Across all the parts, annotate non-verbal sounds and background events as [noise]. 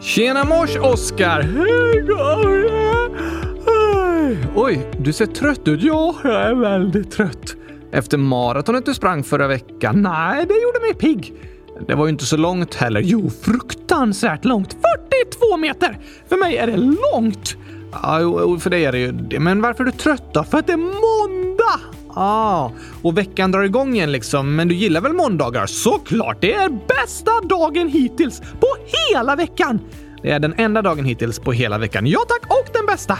Tjena mors, Oskar! Oj, du ser trött ut. Ja, jag är väldigt trött. Efter maratonet du sprang förra veckan? Nej, det gjorde mig pigg. Det var ju inte så långt heller. Jo, fruktansvärt långt. 42 meter! För mig är det långt. Ja, jo, för dig är det ju det. Men varför är du trött då? För att det är! Ah, och veckan drar igång igen liksom. Men du gillar väl måndagar? Såklart! Det är bästa dagen hittills på hela veckan! Det är den enda dagen hittills på hela veckan. Ja tack, och den bästa!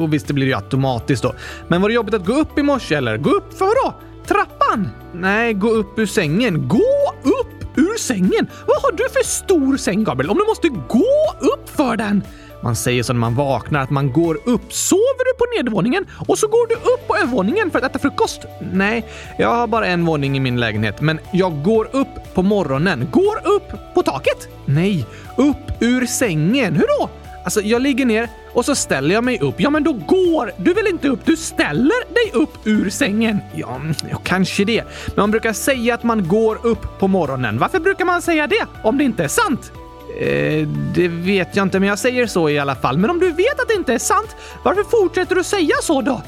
Och visst, det blir ju automatiskt då. Men var det jobbigt att gå upp i morse eller? Gå upp för vadå? Trappan? Nej, gå upp ur sängen. Gå upp ur sängen? Vad har du för stor säng, Gabriel? Om du måste gå upp för den? Man säger så när man vaknar att man går upp. Sover du på nedervåningen och så går du upp på övervåningen för att äta frukost? Nej, jag har bara en våning i min lägenhet, men jag går upp på morgonen. Går upp på taket? Nej, upp ur sängen. Hur då? Alltså, jag ligger ner och så ställer jag mig upp. Ja, men då går du väl inte upp? Du ställer dig upp ur sängen. Ja, ja, kanske det. Men man brukar säga att man går upp på morgonen. Varför brukar man säga det om det inte är sant? Eh, det vet jag inte, men jag säger så i alla fall. Men om du vet att det inte är sant, varför fortsätter du säga så då?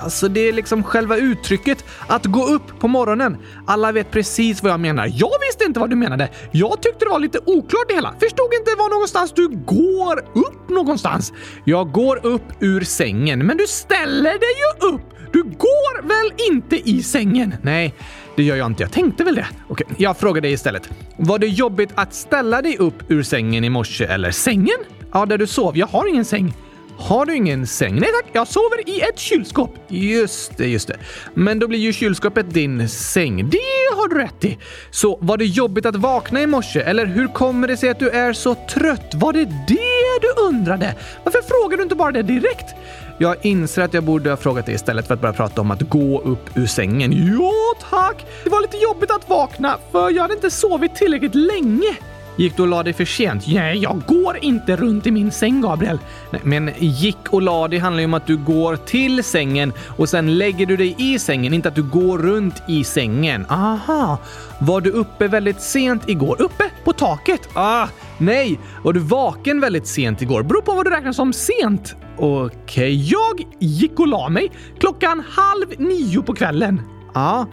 Alltså, det är liksom själva uttrycket att gå upp på morgonen. Alla vet precis vad jag menar. Jag visste inte vad du menade. Jag tyckte det var lite oklart det hela. Förstod inte var någonstans du går upp någonstans. Jag går upp ur sängen, men du ställer dig ju upp. Du går väl inte i sängen? Nej, det gör jag inte. Jag tänkte väl det. Okej, jag frågar dig istället. Var det jobbigt att ställa dig upp ur sängen i morse eller sängen? Ja, där du sov. Jag har ingen säng. Har du ingen säng? Nej tack, jag sover i ett kylskåp. Just det, just det. Men då blir ju kylskåpet din säng. Det har du rätt i. Så var det jobbigt att vakna i morse? Eller hur kommer det sig att du är så trött? Var det det du undrade? Varför frågar du inte bara det direkt? Jag inser att jag borde ha frågat det istället för att bara prata om att gå upp ur sängen. Ja, tack! Det var lite jobbigt att vakna, för jag hade inte sovit tillräckligt länge. Gick du och la dig för sent? Nej, jag går inte runt i min säng, Gabriel. Nej, men gick och la dig handlar ju om att du går till sängen och sen lägger du dig i sängen, inte att du går runt i sängen. Aha! Var du uppe väldigt sent igår? Uppe på taket? Ah, nej! Var du vaken väldigt sent igår? Beror på vad du räknar som sent. Okej, okay. jag gick och la mig klockan halv nio på kvällen. Ja,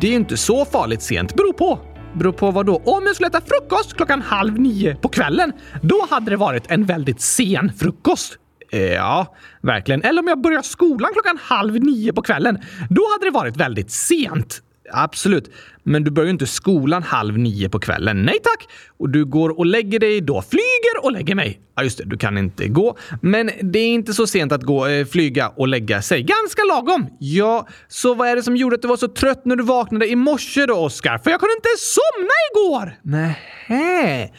det är inte så farligt sent. Beror på. Beror på vad då? Om jag skulle äta frukost klockan halv nio på kvällen, då hade det varit en väldigt sen frukost. Eh, ja, verkligen. Eller om jag börjar skolan klockan halv nio på kvällen, då hade det varit väldigt sent. Absolut. Men du börjar ju inte skolan halv nio på kvällen. Nej tack! Och du går och lägger dig då. Flyger och lägger mig. Ja, just det. Du kan inte gå. Men det är inte så sent att gå, eh, flyga och lägga sig. Ganska lagom. Ja, så vad är det som gjorde att du var så trött när du vaknade i morse då, Oskar? För jag kunde inte somna igår! Nähä.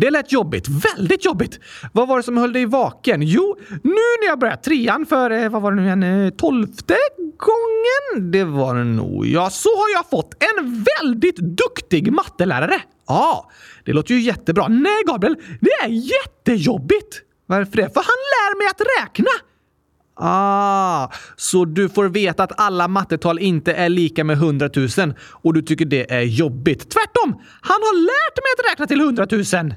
Det lät jobbigt. Väldigt jobbigt. Vad var det som höll dig vaken? Jo, nu när jag började trean för, eh, vad var det nu igen, eh, tolfte gången? Det var det nog. Ja, så har jag fått en väldigt duktig mattelärare. Ja, det låter ju jättebra. Nej, Gabriel, det är jättejobbigt. Varför det? För han lär mig att räkna. Ah, så du får veta att alla mattetal inte är lika med 100 000 och du tycker det är jobbigt. Tvärtom! Han har lärt mig att räkna till 100 000.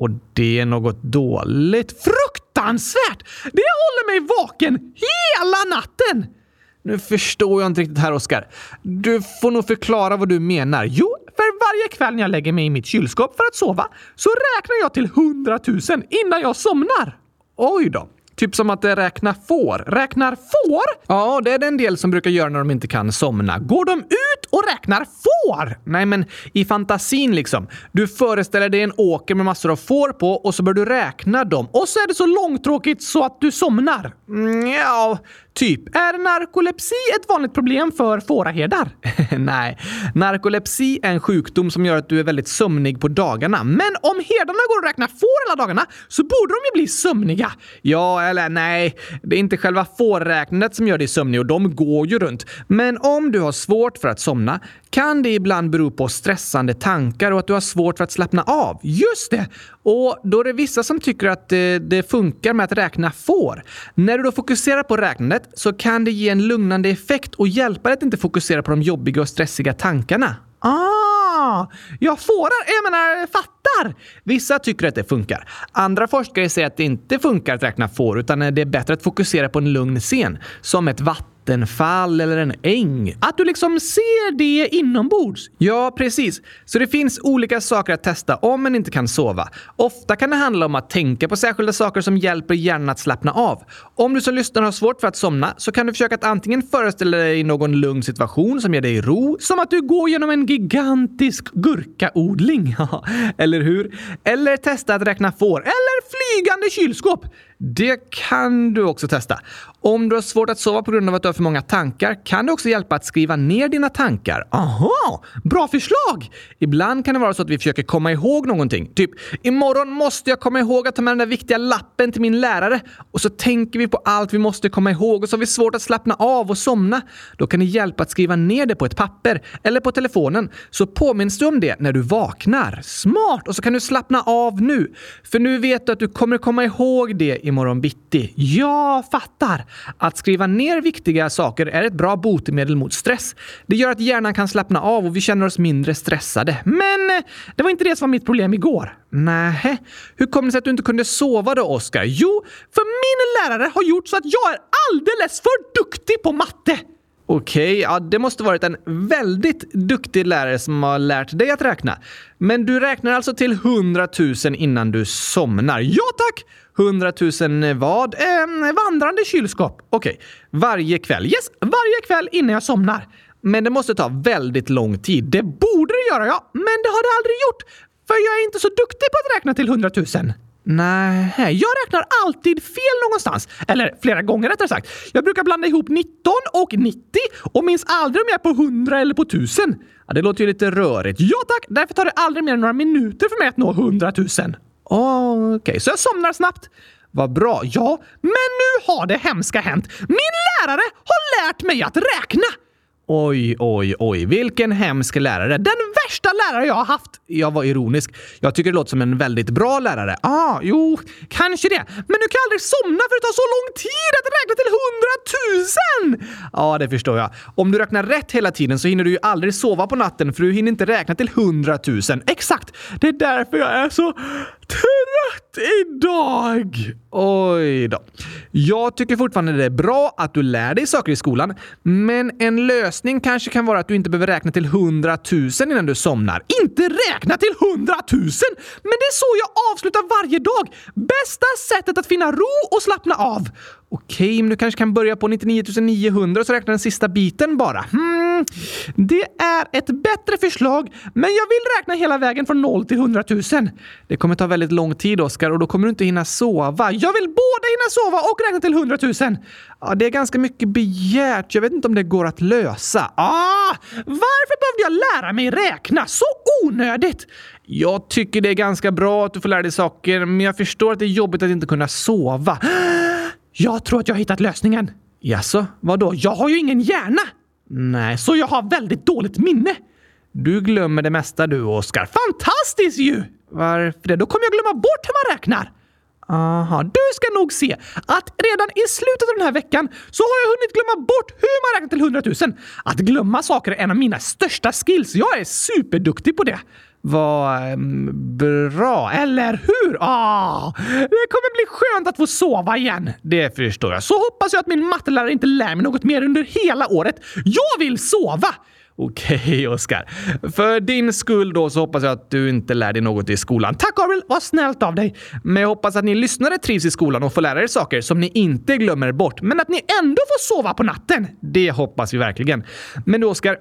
Och det är något dåligt. Fruktansvärt! Det håller mig vaken hela natten! Nu förstår jag inte riktigt här, Oskar. Du får nog förklara vad du menar. Jo, för varje kväll när jag lägger mig i mitt kylskåp för att sova så räknar jag till hundratusen innan jag somnar. Oj då. Typ som att räkna får. Räknar får? Ja, det är det en del som brukar göra när de inte kan somna. Går de ut och räknar får? Nej, men i fantasin liksom. Du föreställer dig en åker med massor av får på och så börjar du räkna dem. Och så är det så långtråkigt så att du somnar. Mm, ja, Typ, är narkolepsi ett vanligt problem för fåraherdar? [laughs] Nej, narkolepsi är en sjukdom som gör att du är väldigt sömnig på dagarna. Men om herdarna går och räknar får alla dagarna så borde de ju bli sömniga. Ja, eller nej, det är inte själva fårräknandet som gör dig sömnig och de går ju runt. Men om du har svårt för att somna kan det ibland bero på stressande tankar och att du har svårt för att slappna av. Just det! Och då är det vissa som tycker att det, det funkar med att räkna får. När du då fokuserar på räknandet så kan det ge en lugnande effekt och hjälpa dig att inte fokusera på de jobbiga och stressiga tankarna. Ah! Jag fårar, jag menar fattar. Vissa tycker att det funkar. Andra forskare säger att det inte funkar att räkna får, utan det är bättre att fokusera på en lugn scen, som ett vatten vattenfall eller en äng. Att du liksom ser det inombords. Ja, precis. Så det finns olika saker att testa om man inte kan sova. Ofta kan det handla om att tänka på särskilda saker som hjälper hjärnan att slappna av. Om du som lyssnar har svårt för att somna så kan du försöka att antingen föreställa dig någon lugn situation som ger dig ro, som att du går genom en gigantisk gurkaodling. [laughs] eller hur? Eller testa att räkna får. Eller flygande kylskåp. Det kan du också testa. Om du har svårt att sova på grund av att du har för många tankar kan det också hjälpa att skriva ner dina tankar. Aha! Bra förslag! Ibland kan det vara så att vi försöker komma ihåg någonting. Typ, imorgon måste jag komma ihåg att ta med den där viktiga lappen till min lärare. Och så tänker vi på allt vi måste komma ihåg och så har vi svårt att slappna av och somna. Då kan det hjälpa att skriva ner det på ett papper eller på telefonen så påminns du om det när du vaknar. Smart! Och så kan du slappna av nu. För nu vet du att du kommer komma ihåg det imorgon bitti. Jag fattar! Att skriva ner viktiga saker är ett bra botemedel mot stress. Det gör att hjärnan kan slappna av och vi känner oss mindre stressade. Men eh, det var inte det som var mitt problem igår. Nähä. hur kom det sig att du inte kunde sova då, Oskar? Jo, för min lärare har gjort så att jag är alldeles för duktig på matte! Okej, okay, ja, det måste varit en väldigt duktig lärare som har lärt dig att räkna. Men du räknar alltså till 100 000 innan du somnar? Ja tack! 100 000 vad? Eh, vandrande kylskåp. Okej, okay. varje kväll. Yes, varje kväll innan jag somnar. Men det måste ta väldigt lång tid. Det borde det göra, ja. Men det har det aldrig gjort. För jag är inte så duktig på att räkna till 100 000. Nej, jag räknar alltid fel någonstans. Eller flera gånger rättare sagt. Jag brukar blanda ihop 19 och 90 och minns aldrig om jag är på 100 eller på 1000. Ja, det låter ju lite rörigt. Ja tack, därför tar det aldrig mer än några minuter för mig att nå 100 000. Okej, okay. så jag somnar snabbt. Vad bra. Ja, men nu har det hemska hänt. Min lärare har lärt mig att räkna! Oj, oj, oj. Vilken hemsk lärare. Den värsta lärare jag har haft. Jag var ironisk. Jag tycker det låter som en väldigt bra lärare. Ah, jo, kanske det. Men du kan aldrig somna för det tar så lång tid att räkna till hundratusen! Ja, det förstår jag. Om du räknar rätt hela tiden så hinner du ju aldrig sova på natten för du hinner inte räkna till hundratusen. Exakt! Det är därför jag är så trött idag! Oj då. Jag tycker fortfarande det är bra att du lär dig saker i skolan, men en lösning kanske kan vara att du inte behöver räkna till hundratusen innan du somnar. Inte räkna till hundratusen! Men det är så jag avslutar varje dag! Bästa sättet att finna ro och slappna av. Okej, men du kanske kan börja på 99 900 och så räkna den sista biten bara. Hmm, det är ett bättre förslag, men jag vill räkna hela vägen från 0 till 100 000. Det kommer ta väldigt lång tid, Oskar, och då kommer du inte hinna sova. Jag vill både hinna sova och räkna till 100 000. Ja, det är ganska mycket begärt. Jag vet inte om det går att lösa. Ah, varför behövde jag lära mig räkna? Så onödigt! Jag tycker det är ganska bra att du får lära dig saker, men jag förstår att det är jobbigt att inte kunna sova. Jag tror att jag har hittat lösningen. Jaså, vadå? Jag har ju ingen hjärna! Nej, så jag har väldigt dåligt minne. Du glömmer det mesta du, Oskar. Fantastiskt ju! Varför det? Då kommer jag glömma bort hur man räknar. Aha, du ska nog se att redan i slutet av den här veckan så har jag hunnit glömma bort hur man räknar till hundratusen. Att glömma saker är en av mina största skills. Jag är superduktig på det. Vad ehm, bra, eller hur? Ah, det kommer bli skönt att få sova igen. Det förstår jag. Så hoppas jag att min mattelärare inte lär mig något mer under hela året. Jag vill sova! Okej, okay, [laughs] Oskar. För din skull då så hoppas jag att du inte lär dig något i skolan. Tack Gabriel, vad snällt av dig. Men jag hoppas att ni lyssnare trivs i skolan och får lära er saker som ni inte glömmer bort, men att ni ändå får sova på natten. Det hoppas vi verkligen. Men du Oskar,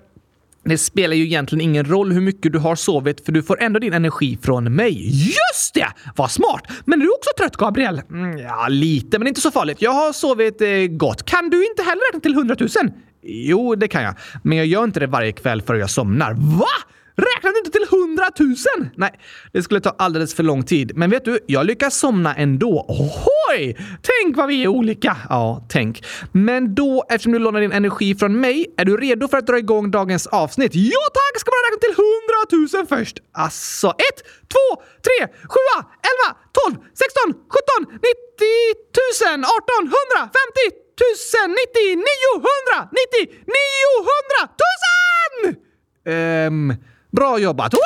det spelar ju egentligen ingen roll hur mycket du har sovit för du får ändå din energi från mig. Just det! Vad smart! Men är du också trött, Gabriel? Mm, ja, lite, men inte så farligt. Jag har sovit eh, gott. Kan du inte heller räkna till hundratusen? Jo, det kan jag. Men jag gör inte det varje kväll förrän jag somnar. Va? Räknade du inte till hundratusen? Nej, det skulle ta alldeles för lång tid. Men vet du, jag lyckas somna ändå. Ohoj! Tänk vad vi är olika! Ja, tänk. Men då, eftersom du lånar din energi från mig, är du redo för att dra igång dagens avsnitt? Ja tack! Ska man räkna till hundratusen först? Alltså, ett, två, tre, sjua, elva, tolv, sexton, sjutton, nittio, tusen, arton, hundra, femtio, tusen, nittio, niohundra, nittio, niohundra tusen! Ehm... Um, Bra jobbat! Wow!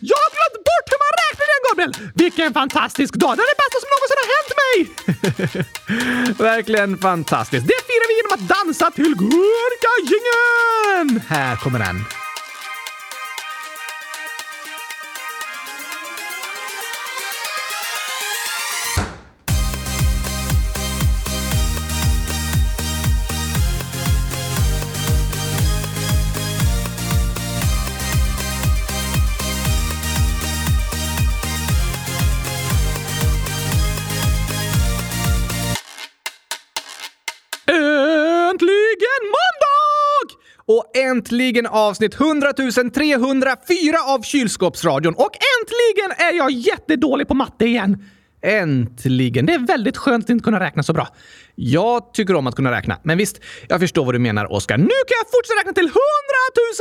Jag har glömt bort hur man räknar igen, Gabriel! Vilken fantastisk dag! Det är det bästa som någonsin har hänt mig! [laughs] Verkligen fantastiskt. Det firar vi genom att dansa till Gurkagingen! Här kommer den. Och äntligen avsnitt 100 304 av Kylskåpsradion. Och äntligen är jag jättedålig på matte igen. Äntligen! Det är väldigt skönt att inte kunna räkna så bra. Jag tycker om att kunna räkna, men visst, jag förstår vad du menar, Oskar. Nu kan jag fortsätta räkna till 100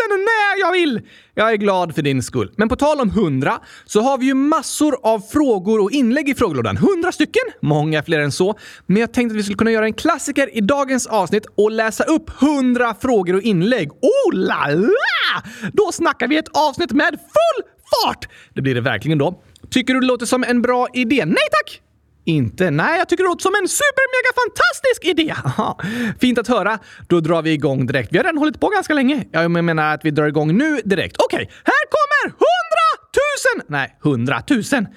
000 när jag vill! Jag är glad för din skull. Men på tal om 100 så har vi ju massor av frågor och inlägg i frågelådan. 100 stycken! Många fler än så. Men jag tänkte att vi skulle kunna göra en klassiker i dagens avsnitt och läsa upp 100 frågor och inlägg. Oh la la! Då snackar vi ett avsnitt med full fart! Det blir det verkligen då. Tycker du det låter som en bra idé? Nej tack! Inte? Nej, jag tycker det låter som en super mega fantastisk idé! [laughs] Aha. Fint att höra. Då drar vi igång direkt. Vi har redan hållit på ganska länge. Jag menar att vi drar igång nu direkt. Okej, okay, här kommer hundratusen! Nej, hundratusen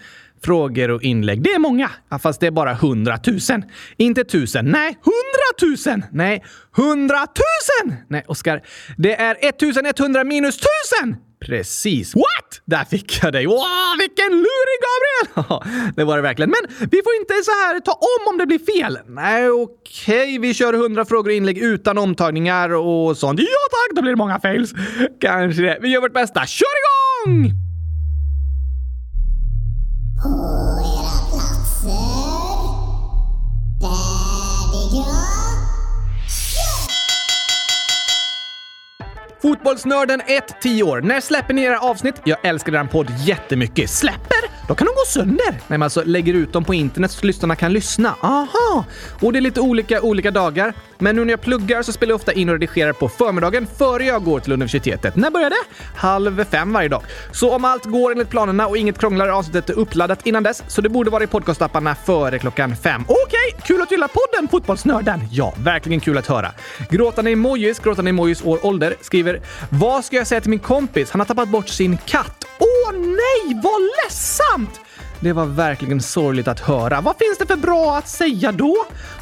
frågor och inlägg. Det är många, ja, fast det är bara hundratusen. Inte tusen. Nej, hundratusen! Nej, hundratusen! Nej, Oskar. Det är 1100 minus tusen! Precis. What? Där fick jag dig. Wow, vilken lurig Gabriel! [laughs] det var det verkligen. Men vi får inte så här ta om om det blir fel. Nej, okej. Okay. Vi kör 100 frågor och inlägg utan omtagningar och sånt. Ja tack, då blir det många fails. Kanske det. Vi gör vårt bästa. Kör igång! Fotbollsnörden 1, 10 år. När släpper ni era avsnitt? Jag älskar er podd jättemycket. Släpper? Då kan de gå sönder. Nej, men alltså lägger ut dem på internet så lyssnarna kan lyssna. Aha! Och det är lite olika olika dagar. Men nu när jag pluggar så spelar jag ofta in och redigerar på förmiddagen före jag går till universitetet. När börjar det? Halv fem varje dag. Så om allt går enligt planerna och inget krånglar är avsnittet uppladdat innan dess, så det borde vara i podcastapparna före klockan fem. Okej, okay, kul att du gillar podden Fotbollsnörden! Ja, verkligen kul att höra. Gråtande emojis, gråtande emojis år ålder, skriver “Vad ska jag säga till min kompis? Han har tappat bort sin katt. Åh nej, vad ledsamt! Det var verkligen sorgligt att höra. Vad finns det för bra att säga då?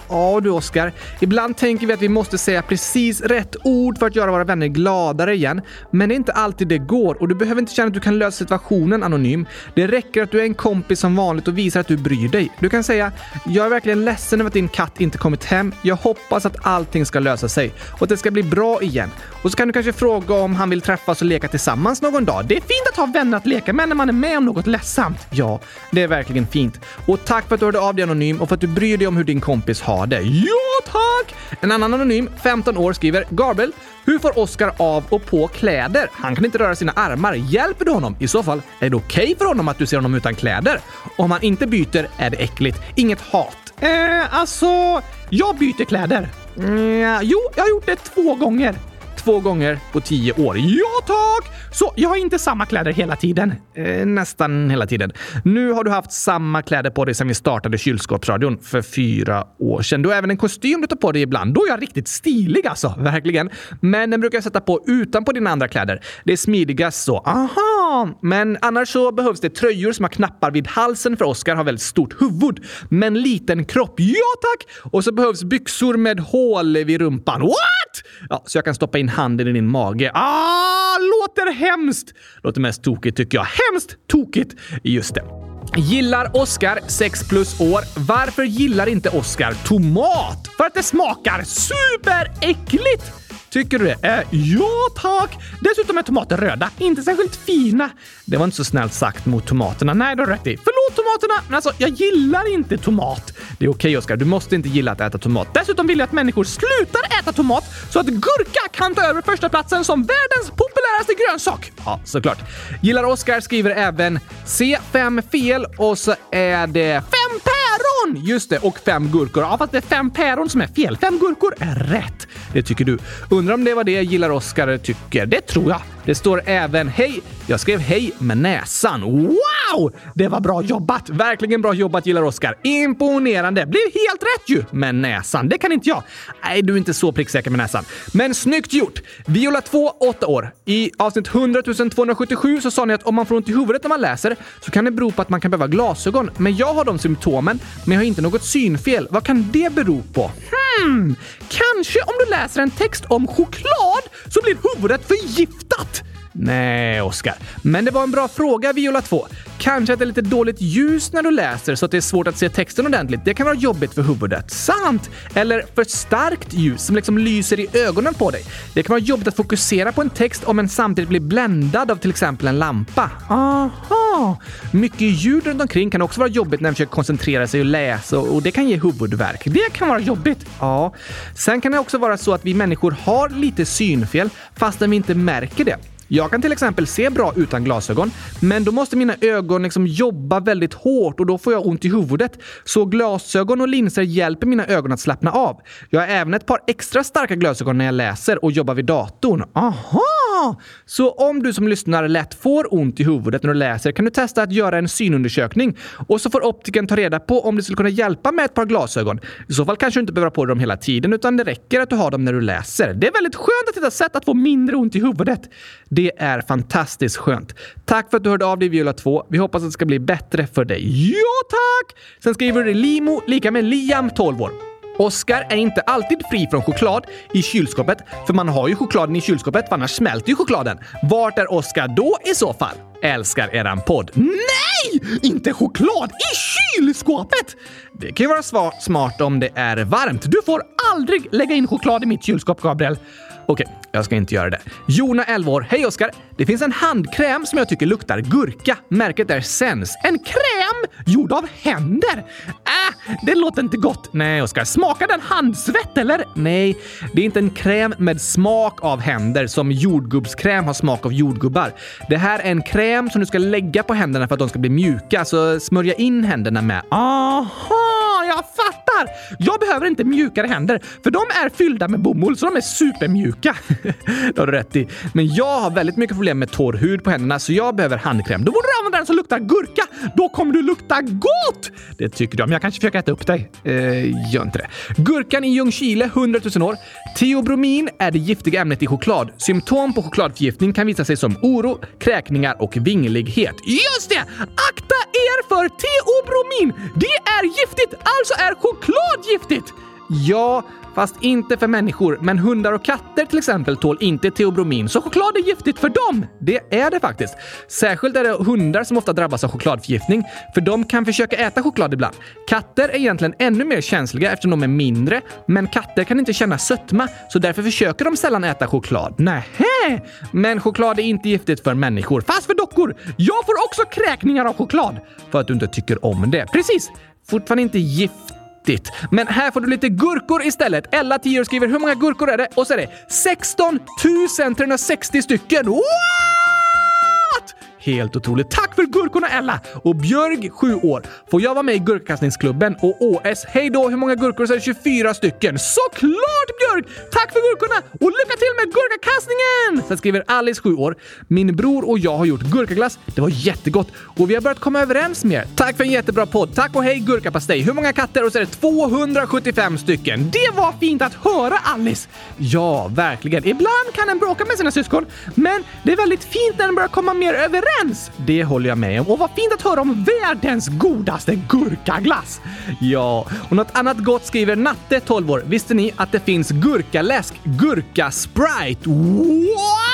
Ja du Oskar, ibland tänker vi att vi måste säga precis rätt ord för att göra våra vänner gladare igen. Men det är inte alltid det går och du behöver inte känna att du kan lösa situationen anonym. Det räcker att du är en kompis som vanligt och visar att du bryr dig. Du kan säga “Jag är verkligen ledsen över att din katt inte kommit hem. Jag hoppas att allting ska lösa sig och att det ska bli bra igen.” Och så kan du kanske fråga om han vill träffas och leka tillsammans någon dag. Det är fint att ha vänner att leka med när man är med om något ledsamt. Ja, det är verkligen fint. Och tack för att du hörde av dig anonym och för att du bryr dig om hur din kompis har det. Ja, tack! En annan anonym, 15 år, skriver Gabriel, hur får Oscar av och på kläder? Han kan inte röra sina armar. Hjälper du honom? I så fall, är det okej okay för honom att du ser honom utan kläder? Om han inte byter är det äckligt. Inget hat. Eh, alltså, jag byter kläder. Mm, jo, jag har gjort det två gånger två gånger på tio år. Ja tack! Så jag har inte samma kläder hela tiden. Eh, nästan hela tiden. Nu har du haft samma kläder på dig sedan vi startade kylskåpsradion för fyra år sedan. Du har även en kostym du tar på dig ibland. Då är jag riktigt stilig alltså, verkligen. Men den brukar jag sätta på utanpå dina andra kläder. Det är smidigast så. Aha! Men annars så behövs det tröjor som har knappar vid halsen för Oskar har väldigt stort huvud, men liten kropp. Ja tack! Och så behövs byxor med hål vid rumpan. What? Ja, så jag kan stoppa in handen i din mage. Ah, låter hemskt! Låter mest tokigt tycker jag. Hemskt tokigt! Just det. Gillar Oscar 6 plus år. Varför gillar inte Oscar tomat? För att det smakar superäckligt! Tycker du det? Eh, ja tack! Dessutom är tomater röda, inte särskilt fina. Det var inte så snällt sagt mot tomaterna. Nej, du har rätt i. Förlåt tomaterna, men alltså jag gillar inte tomat. Det är okej okay, Oskar, du måste inte gilla att äta tomat. Dessutom vill jag att människor slutar äta tomat så att gurka kan ta över första platsen som världens populäraste grönsak. Ja, såklart. Gillar Oskar skriver även C5Fel och så är det fem päron! Just det, och fem gurkor. Ja, fast det är fem päron som är fel. Fem gurkor är rätt. Det tycker du. Undrar om det var det Gillar Oskar tycker. Det tror jag. Det står även hej. Jag skrev hej med näsan. Wow! Det var bra jobbat! Verkligen bra jobbat gillar Oskar. Imponerande! Blev helt rätt ju! Med näsan. Det kan inte jag. Nej, du är inte så pricksäker med näsan. Men snyggt gjort! Viola 2, 8 år. I avsnitt 100 277 så sa ni att om man får ont i huvudet när man läser så kan det bero på att man kan behöva glasögon. Men jag har de symptomen, men jag har inte något synfel. Vad kan det bero på? Hmm, kanske om du läser en text om choklad så blir huvudet förgiftat. Nej, Oskar. Men det var en bra fråga, Viola 2. Kanske att det är lite dåligt ljus när du läser så att det är svårt att se texten ordentligt. Det kan vara jobbigt för huvudet. Sant! Eller för starkt ljus som liksom lyser i ögonen på dig. Det kan vara jobbigt att fokusera på en text om en samtidigt blir bländad av till exempel en lampa. Aha! Mycket ljud runt omkring kan också vara jobbigt när man försöker koncentrera sig och läsa och det kan ge huvudvärk. Det kan vara jobbigt. Ja. Sen kan det också vara så att vi människor har lite synfel fastän vi inte märker det. Jag kan till exempel se bra utan glasögon, men då måste mina ögon liksom jobba väldigt hårt och då får jag ont i huvudet. Så glasögon och linser hjälper mina ögon att slappna av. Jag har även ett par extra starka glasögon när jag läser och jobbar vid datorn. Aha! Så om du som lyssnar lätt får ont i huvudet när du läser kan du testa att göra en synundersökning och så får optiken ta reda på om det skulle kunna hjälpa med ett par glasögon. I så fall kanske du inte behöver ha på dig dem hela tiden utan det räcker att du har dem när du läser. Det är väldigt skönt att hitta sätt att få mindre ont i huvudet. Det är fantastiskt skönt. Tack för att du hörde av dig Viola 2. Vi hoppas att det ska bli bättre för dig. Ja, tack! Sen skriver du Limo lika med Liam 12 år. Oscar är inte alltid fri från choklad i kylskåpet, för man har ju chokladen i kylskåpet, för annars smälter ju chokladen. Vart är Oscar då i så fall? Älskar eran podd. Nej! Inte choklad i kylskåpet! Det kan ju vara smart om det är varmt. Du får aldrig lägga in choklad i mitt kylskåp, Gabriel. Okej, jag ska inte göra det. Jona, 11 år. Hej Oskar! Det finns en handkräm som jag tycker luktar gurka. Märket är Sense. En kräm gjord av händer? Äh, det låter inte gott. Nej, Oskar. Smakar den handsvett eller? Nej, det är inte en kräm med smak av händer som jordgubbskräm har smak av jordgubbar. Det här är en kräm som du ska lägga på händerna för att de ska bli mjuka, så smörja in händerna med. Aha, jag fattar! Jag behöver inte mjukare händer, för de är fyllda med bomull så de är supermjuka. [laughs] det har du rätt i. Men jag har väldigt mycket problem med torr hud på händerna så jag behöver handkräm. Då borde du använda den som luktar gurka. Då kommer du lukta gott! Det tycker du, men jag kanske försöker äta upp dig. Eh, gör inte det. Gurkan i Ljungskile, 100 000 år. Teobromin är det giftiga ämnet i choklad. Symptom på chokladförgiftning kan visa sig som oro, kräkningar och vinglighet. Just det! Akta er för teobromin! Det är giftigt, alltså är choklad giftigt! Ja, Fast inte för människor. Men hundar och katter till exempel tål inte teobromin, så choklad är giftigt för dem. Det är det faktiskt. Särskilt är det hundar som ofta drabbas av chokladförgiftning, för de kan försöka äta choklad ibland. Katter är egentligen ännu mer känsliga eftersom de är mindre, men katter kan inte känna sötma, så därför försöker de sällan äta choklad. Nähä! Men choklad är inte giftigt för människor, fast för dockor. Jag får också kräkningar av choklad. För att du inte tycker om det. Precis! Fortfarande inte gift. Men här får du lite gurkor istället. Ella, 10 år, skriver hur många gurkor är det? Och så är det 16 360 stycken. Wow! Helt otroligt. Tack för gurkorna Ella! Och Björg, 7 år. Får jag vara med i gurkkastningsklubben? Och OS, hej då! Hur många gurkor? Så är det 24 stycken. Såklart Björg! Tack för gurkorna och lycka till med gurkakastningen! Sen skriver Alice, 7 år. Min bror och jag har gjort gurkaglass. Det var jättegott och vi har börjat komma överens mer. Tack för en jättebra podd. Tack och hej gurkapastej. Hur många katter? Och så är det 275 stycken. Det var fint att höra Alice! Ja, verkligen. Ibland kan en bråka med sina syskon, men det är väldigt fint när den börjar komma mer överens överens! Det håller jag med om. Och vad fint att höra om världens godaste gurkaglass! Ja, och något annat gott skriver Natte, 12 år. Visste ni att det finns gurkaläsk, gurka-sprite? What?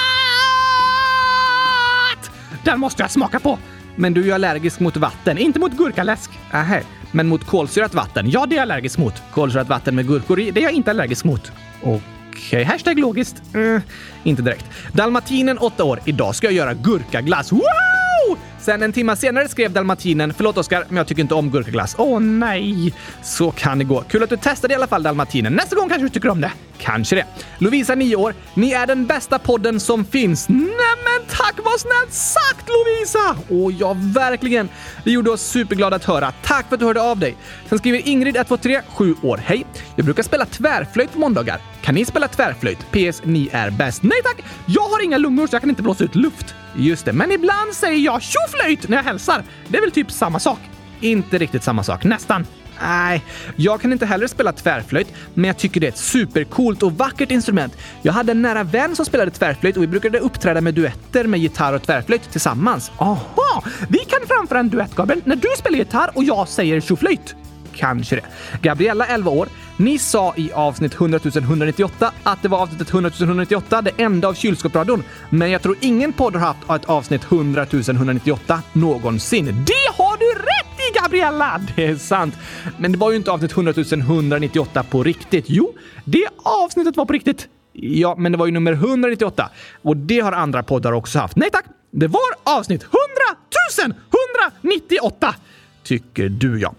Den måste jag smaka på! Men du är ju allergisk mot vatten, inte mot gurkaläsk. Nähä, men mot kolsyrat vatten? Ja, det är jag allergisk mot. Kolsyrat vatten med gurkor i, det är jag inte allergisk mot. Okej. Okej, okay. hashtag logiskt. Mm, inte direkt. Dalmatinen, 8 år. Idag ska jag göra gurkaglass. Wow! Sen en timme senare skrev dalmatinen “Förlåt Oskar, men jag tycker inte om gurkaglass”. Åh oh, nej! Så kan det gå. Kul att du testade i alla fall dalmatinen. Nästa gång kanske du tycker om det. Kanske det. Lovisa, 9 år. Ni är den bästa podden som finns. Nämen tack vad snällt sagt Lovisa! Åh ja, verkligen. Det gjorde oss superglada att höra. Tack för att du hörde av dig. Sen skriver Ingrid 123, 7 år. Hej! Jag brukar spela tvärflöjt på måndagar. Kan ni spela tvärflöjt? PS. Ni är bäst. Nej tack! Jag har inga lungor så jag kan inte blåsa ut luft. Just det, men ibland säger jag tjoflöjt när jag hälsar. Det är väl typ samma sak? Inte riktigt samma sak. Nästan. Nej, jag kan inte heller spela tvärflöjt, men jag tycker det är ett supercoolt och vackert instrument. Jag hade en nära vän som spelade tvärflöjt och vi brukade uppträda med duetter med gitarr och tvärflöjt tillsammans. Aha! Vi kan framföra en duett, Gabriel, när du spelar gitarr och jag säger tjoflöjt. Kanske det. Gabriella, 11 år. Ni sa i avsnitt 100 198 att det var avsnittet 100 198, det enda av kylskåpsradion. Men jag tror ingen podd har haft ett avsnitt 100 198 någonsin. Det har du rätt i, Gabriella! Det är sant. Men det var ju inte avsnitt 100 198 på riktigt. Jo, det avsnittet var på riktigt. Ja, men det var ju nummer 198 och det har andra poddar också haft. Nej tack! Det var avsnitt 100 198! Tycker du ja.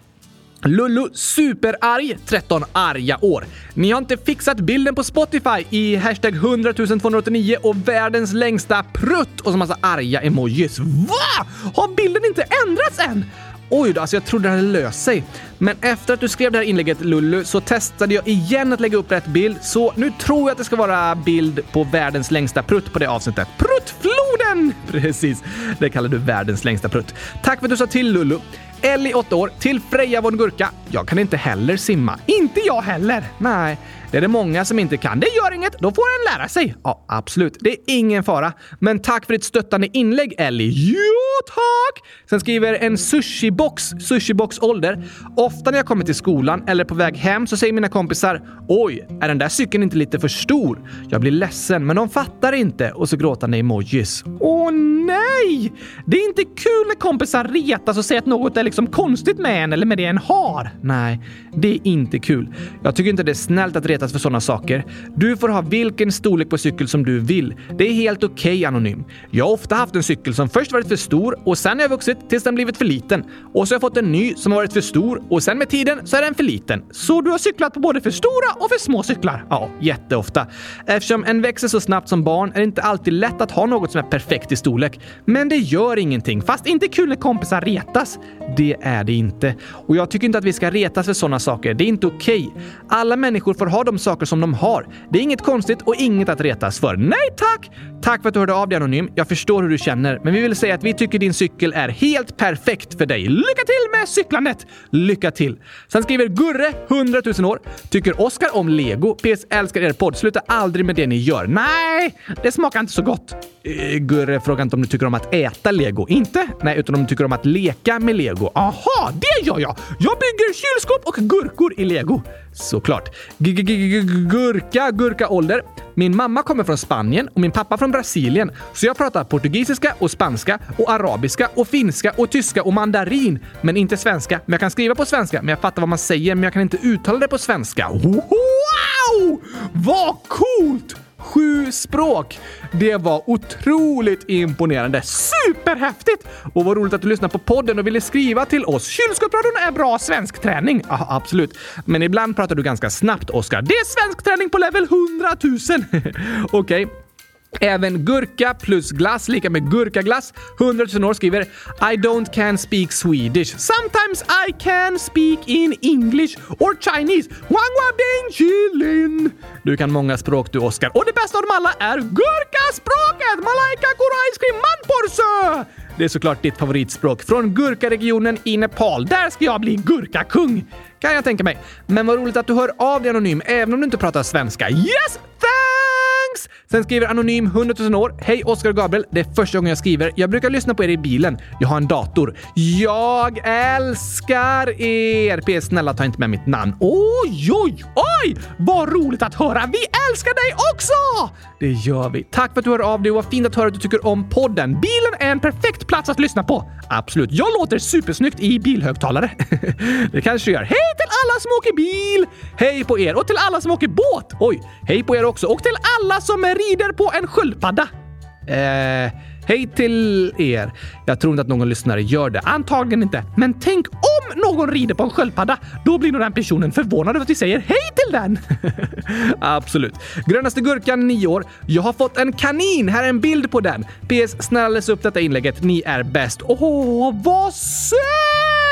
Lullu superarg 13 arga år. Ni har inte fixat bilden på Spotify i hashtag 100 289 och världens längsta prutt och så massa arga emojis. Va? Har bilden inte ändrats än? Oj då, alltså jag trodde det hade löst sig. Men efter att du skrev det här inlägget Lullu så testade jag igen att lägga upp rätt bild, så nu tror jag att det ska vara bild på världens längsta prutt på det avsnittet. Pruttfloden! [laughs] Precis, det kallar du världens längsta prutt. Tack för att du sa till Lullu. Ellie, 8 år, till Freja von Gurka. Jag kan inte heller simma. Inte jag heller! Nej, det är det många som inte kan. Det gör inget, då får en lära sig. Ja, absolut. Det är ingen fara. Men tack för ditt stöttande inlägg, Ellie. Jo, tack! Sen skriver en sushibox, sushibox ålder. Ofta när jag kommer till skolan eller på väg hem så säger mina kompisar “Oj, är den där cykeln inte lite för stor?” Jag blir ledsen, men de fattar inte och så gråtande emojis. Åh nej! Det är inte kul när kompisar retas och säger att något är liksom konstigt med en eller med det en har. Nej, det är inte kul. Jag tycker inte det är snällt att retas för sådana saker. Du får ha vilken storlek på cykel som du vill. Det är helt okej, okay, Anonym. Jag har ofta haft en cykel som först varit för stor och sen har jag vuxit tills den blivit för liten. Och så har jag fått en ny som har varit för stor och sen med tiden så är den för liten. Så du har cyklat på både för stora och för små cyklar? Ja, jätteofta. Eftersom en växer så snabbt som barn är det inte alltid lätt att ha något som är perfekt i storlek. Men det gör ingenting, fast inte kul när kompisar retas. Det är det inte. Och jag tycker inte att vi ska retas för sådana saker. Det är inte okej. Okay. Alla människor får ha de saker som de har. Det är inget konstigt och inget att retas för. Nej tack! Tack för att du hörde av dig Anonym. Jag förstår hur du känner, men vi vill säga att vi tycker din cykel är helt perfekt för dig. Lycka till med cyklandet! Lycka Lycka till! Sen skriver Gurre, 100 000 år. Tycker Oskar om lego? PS älskar er podd. Sluta aldrig med det ni gör. Nej, det smakar inte så gott. Uh, Gurre frågar inte om du tycker om att äta lego. Inte? Nej, utan om du tycker om att leka med lego. Aha, det gör jag! Jag bygger kylskåp och gurkor i lego. Såklart. Gurka, gurka ålder. Min mamma kommer från Spanien och min pappa från Brasilien, så jag pratar portugisiska och spanska och arabiska och finska och tyska och mandarin, men inte svenska. Men jag kan skriva på svenska, men jag fattar vad man säger, men jag kan inte uttala det på svenska. Wow! Vad coolt! Sju språk! Det var otroligt imponerande. Superhäftigt! Och vad roligt att du lyssnade på podden och ville skriva till oss. Kylskåpsradion är bra svensk träning. Ja, absolut. Men ibland pratar du ganska snabbt, Oskar. Det är svensk träning på level 100 000. [laughs] Okej. Okay. Även gurka plus glass lika med gurkaglass. 100 000 år skriver I don't can speak Swedish. Sometimes I can speak in English or Chinese. Chilin. Du kan många språk du, Oscar. Och det bästa av dem alla är gurkaspråket! Malaika koro manporsö! Det är såklart ditt favoritspråk från gurkaregionen i Nepal. Där ska jag bli gurkakung! Kan jag tänka mig. Men vad roligt att du hör av dig anonym, även om du inte pratar svenska. Yes! Thanks! Sen skriver Anonym 100 000 år. Hej Oskar och Gabriel. Det är första gången jag skriver. Jag brukar lyssna på er i bilen. Jag har en dator. Jag älskar er! PS snälla ta inte med mitt namn. Oj, oj, oj! Vad roligt att höra! Vi älskar dig också! Det gör vi. Tack för att du hör av dig och vad fint att höra att du tycker om podden. Bilen är en perfekt plats att lyssna på. Absolut. Jag låter supersnyggt i bilhögtalare. [laughs] det kanske gör. Hej till alla som åker bil! Hej på er! Och till alla som åker båt! Oj, hej på er också! Och till alla som är rider på en sköldpadda. Eh, Hej till er. Jag tror inte att någon lyssnare gör det. Antagligen inte. Men tänk om någon rider på en sköldpadda. Då blir nog den personen förvånad över att vi säger hej till den. [laughs] Absolut. Grönaste gurkan, 9 år. Jag har fått en kanin. Här är en bild på den. PS. Snälla läs upp detta inlägget. Ni är bäst. Åh, vad söt!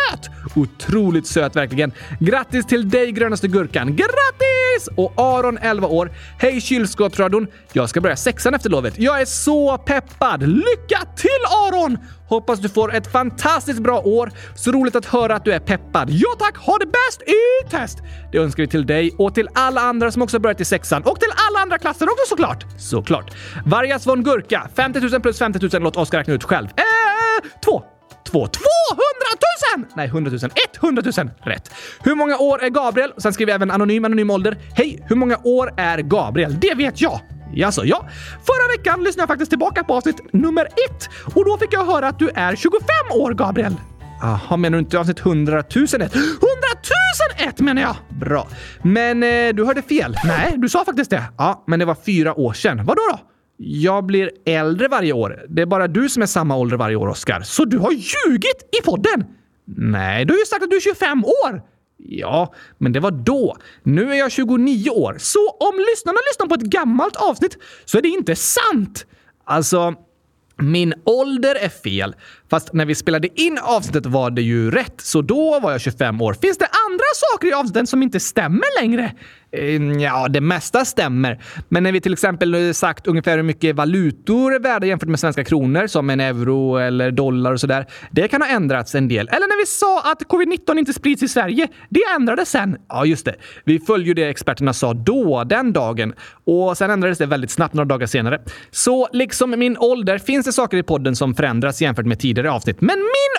Otroligt söt verkligen. Grattis till dig grönaste gurkan. Grattis! Och Aron, 11 år. Hej kylskåpsradion. Jag ska börja sexan efter lovet. Jag är så peppad. Lycka till Aron! Hoppas du får ett fantastiskt bra år. Så roligt att höra att du är peppad. Ja tack, ha det bäst i test! Det önskar vi till dig och till alla andra som också börjat i sexan och till alla andra klasser också såklart. Såklart. Vargas von Gurka, 50 000 plus 50 000. Låt Oskar räkna ut själv. Eh, två. Två. 200 000! Nej, 100 000. 100 000! Rätt. Hur många år är Gabriel? Sen skriver jag även anonym, anonym ålder. Hej! Hur många år är Gabriel? Det vet jag! Jaså, ja. Förra veckan lyssnade jag faktiskt tillbaka på avsnitt nummer ett och då fick jag höra att du är 25 år, Gabriel. Jaha, menar du inte avsnitt 100 001? 100 001 menar jag! Bra. Men eh, du hörde fel. Nej, du sa faktiskt det. Ja, men det var fyra år sedan. Vadå då? Jag blir äldre varje år. Det är bara du som är samma ålder varje år, Oskar. Så du har ljugit i podden? Nej, du har ju sagt att du är 25 år! Ja, men det var då. Nu är jag 29 år, så om lyssnarna lyssnar på ett gammalt avsnitt så är det inte sant! Alltså, min ålder är fel, fast när vi spelade in avsnittet var det ju rätt, så då var jag 25 år. Finns det andra saker i avsnitten som inte stämmer längre? Eh, ja, det mesta stämmer. Men när vi till exempel sagt ungefär hur mycket valutor är värda jämfört med svenska kronor, som en euro eller dollar och sådär, det kan ha ändrats en del. Eller när vi sa att covid-19 inte sprids i Sverige, det ändrades sen. Ja, just det. Vi följde ju det experterna sa då, den dagen. Och sen ändrades det väldigt snabbt några dagar senare. Så liksom min ålder finns det saker i podden som förändras jämfört med tidigare avsnitt. Men min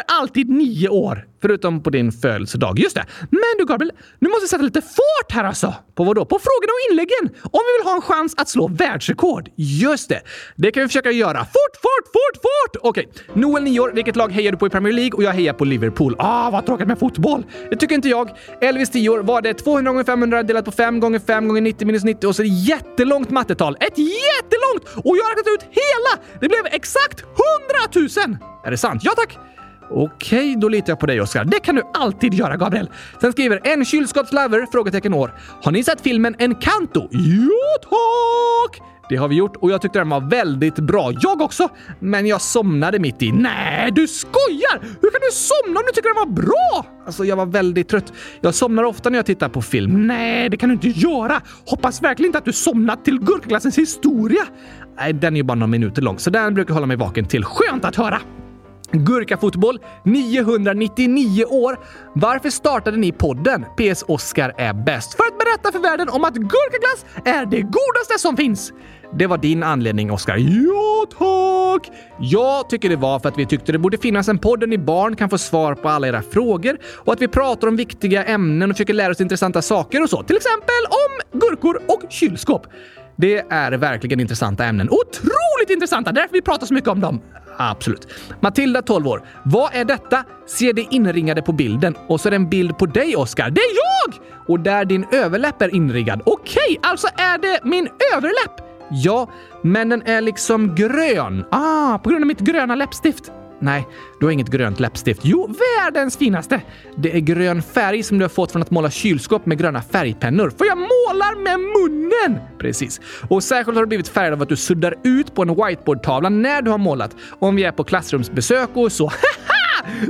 är alltid nio år. Förutom på din födelsedag. Just det. Men du Gabriel, nu måste vi sätta lite fart här alltså. På vad då? På frågorna och inläggen. Om vi vill ha en chans att slå världsrekord. Just det. Det kan vi försöka göra. Fort, fort, fort, fort! Okej. Noel, 9 år. Vilket lag hejar du på i Premier League? Och jag hejar på Liverpool. Ah, vad tråkigt med fotboll. Det tycker inte jag. Elvis, 10 år. Var det 200 gånger 500 delat på 5 gånger 5 gånger 90 minus 90 och så ett jättelångt mattetal. Ett jättelångt! Och jag har räknat ut hela! Det blev exakt 100 000! Är det sant? Ja tack! Okej, då litar jag på dig Oskar. Det kan du alltid göra, Gabriel. Sen skriver en kylskåpslover? Frågetecken år. Har ni sett filmen Encanto? Jo tack! Det har vi gjort och jag tyckte den var väldigt bra. Jag också! Men jag somnade mitt i. Nej, du skojar! Hur kan du somna om du tycker den var bra? Alltså, jag var väldigt trött. Jag somnar ofta när jag tittar på film. Nej, det kan du inte göra! Hoppas verkligen inte att du somnat till gurkaglassens historia. Nej, den är ju bara några minuter lång, så den brukar hålla mig vaken till. Skönt att höra! Gurkafotboll, 999 år. Varför startade ni podden? PS Oscar är bäst. För att berätta för världen om att gurkaglass är det godaste som finns. Det var din anledning, Oscar. Ja, tack! Jag tycker det var för att vi tyckte det borde finnas en podd där ni barn kan få svar på alla era frågor och att vi pratar om viktiga ämnen och försöker lära oss intressanta saker och så. Till exempel om gurkor och kylskåp. Det är verkligen intressanta ämnen. Otroligt intressanta! Därför vi pratar så mycket om dem. Absolut. Matilda, 12 år. Vad är detta? Ser det inringade på bilden. Och så är det en bild på dig, Oscar. Det är jag! Och där din överläpp är inringad. Okej, alltså är det min överläpp? Ja, men den är liksom grön. Ah, på grund av mitt gröna läppstift. Nej, du har inget grönt läppstift. Jo, världens finaste! Det är grön färg som du har fått från att måla kylskåp med gröna färgpennor. För jag målar med munnen! Precis. Och särskilt har du blivit färgad av att du suddar ut på en whiteboardtavla när du har målat. Om vi är på klassrumsbesök och så. [laughs]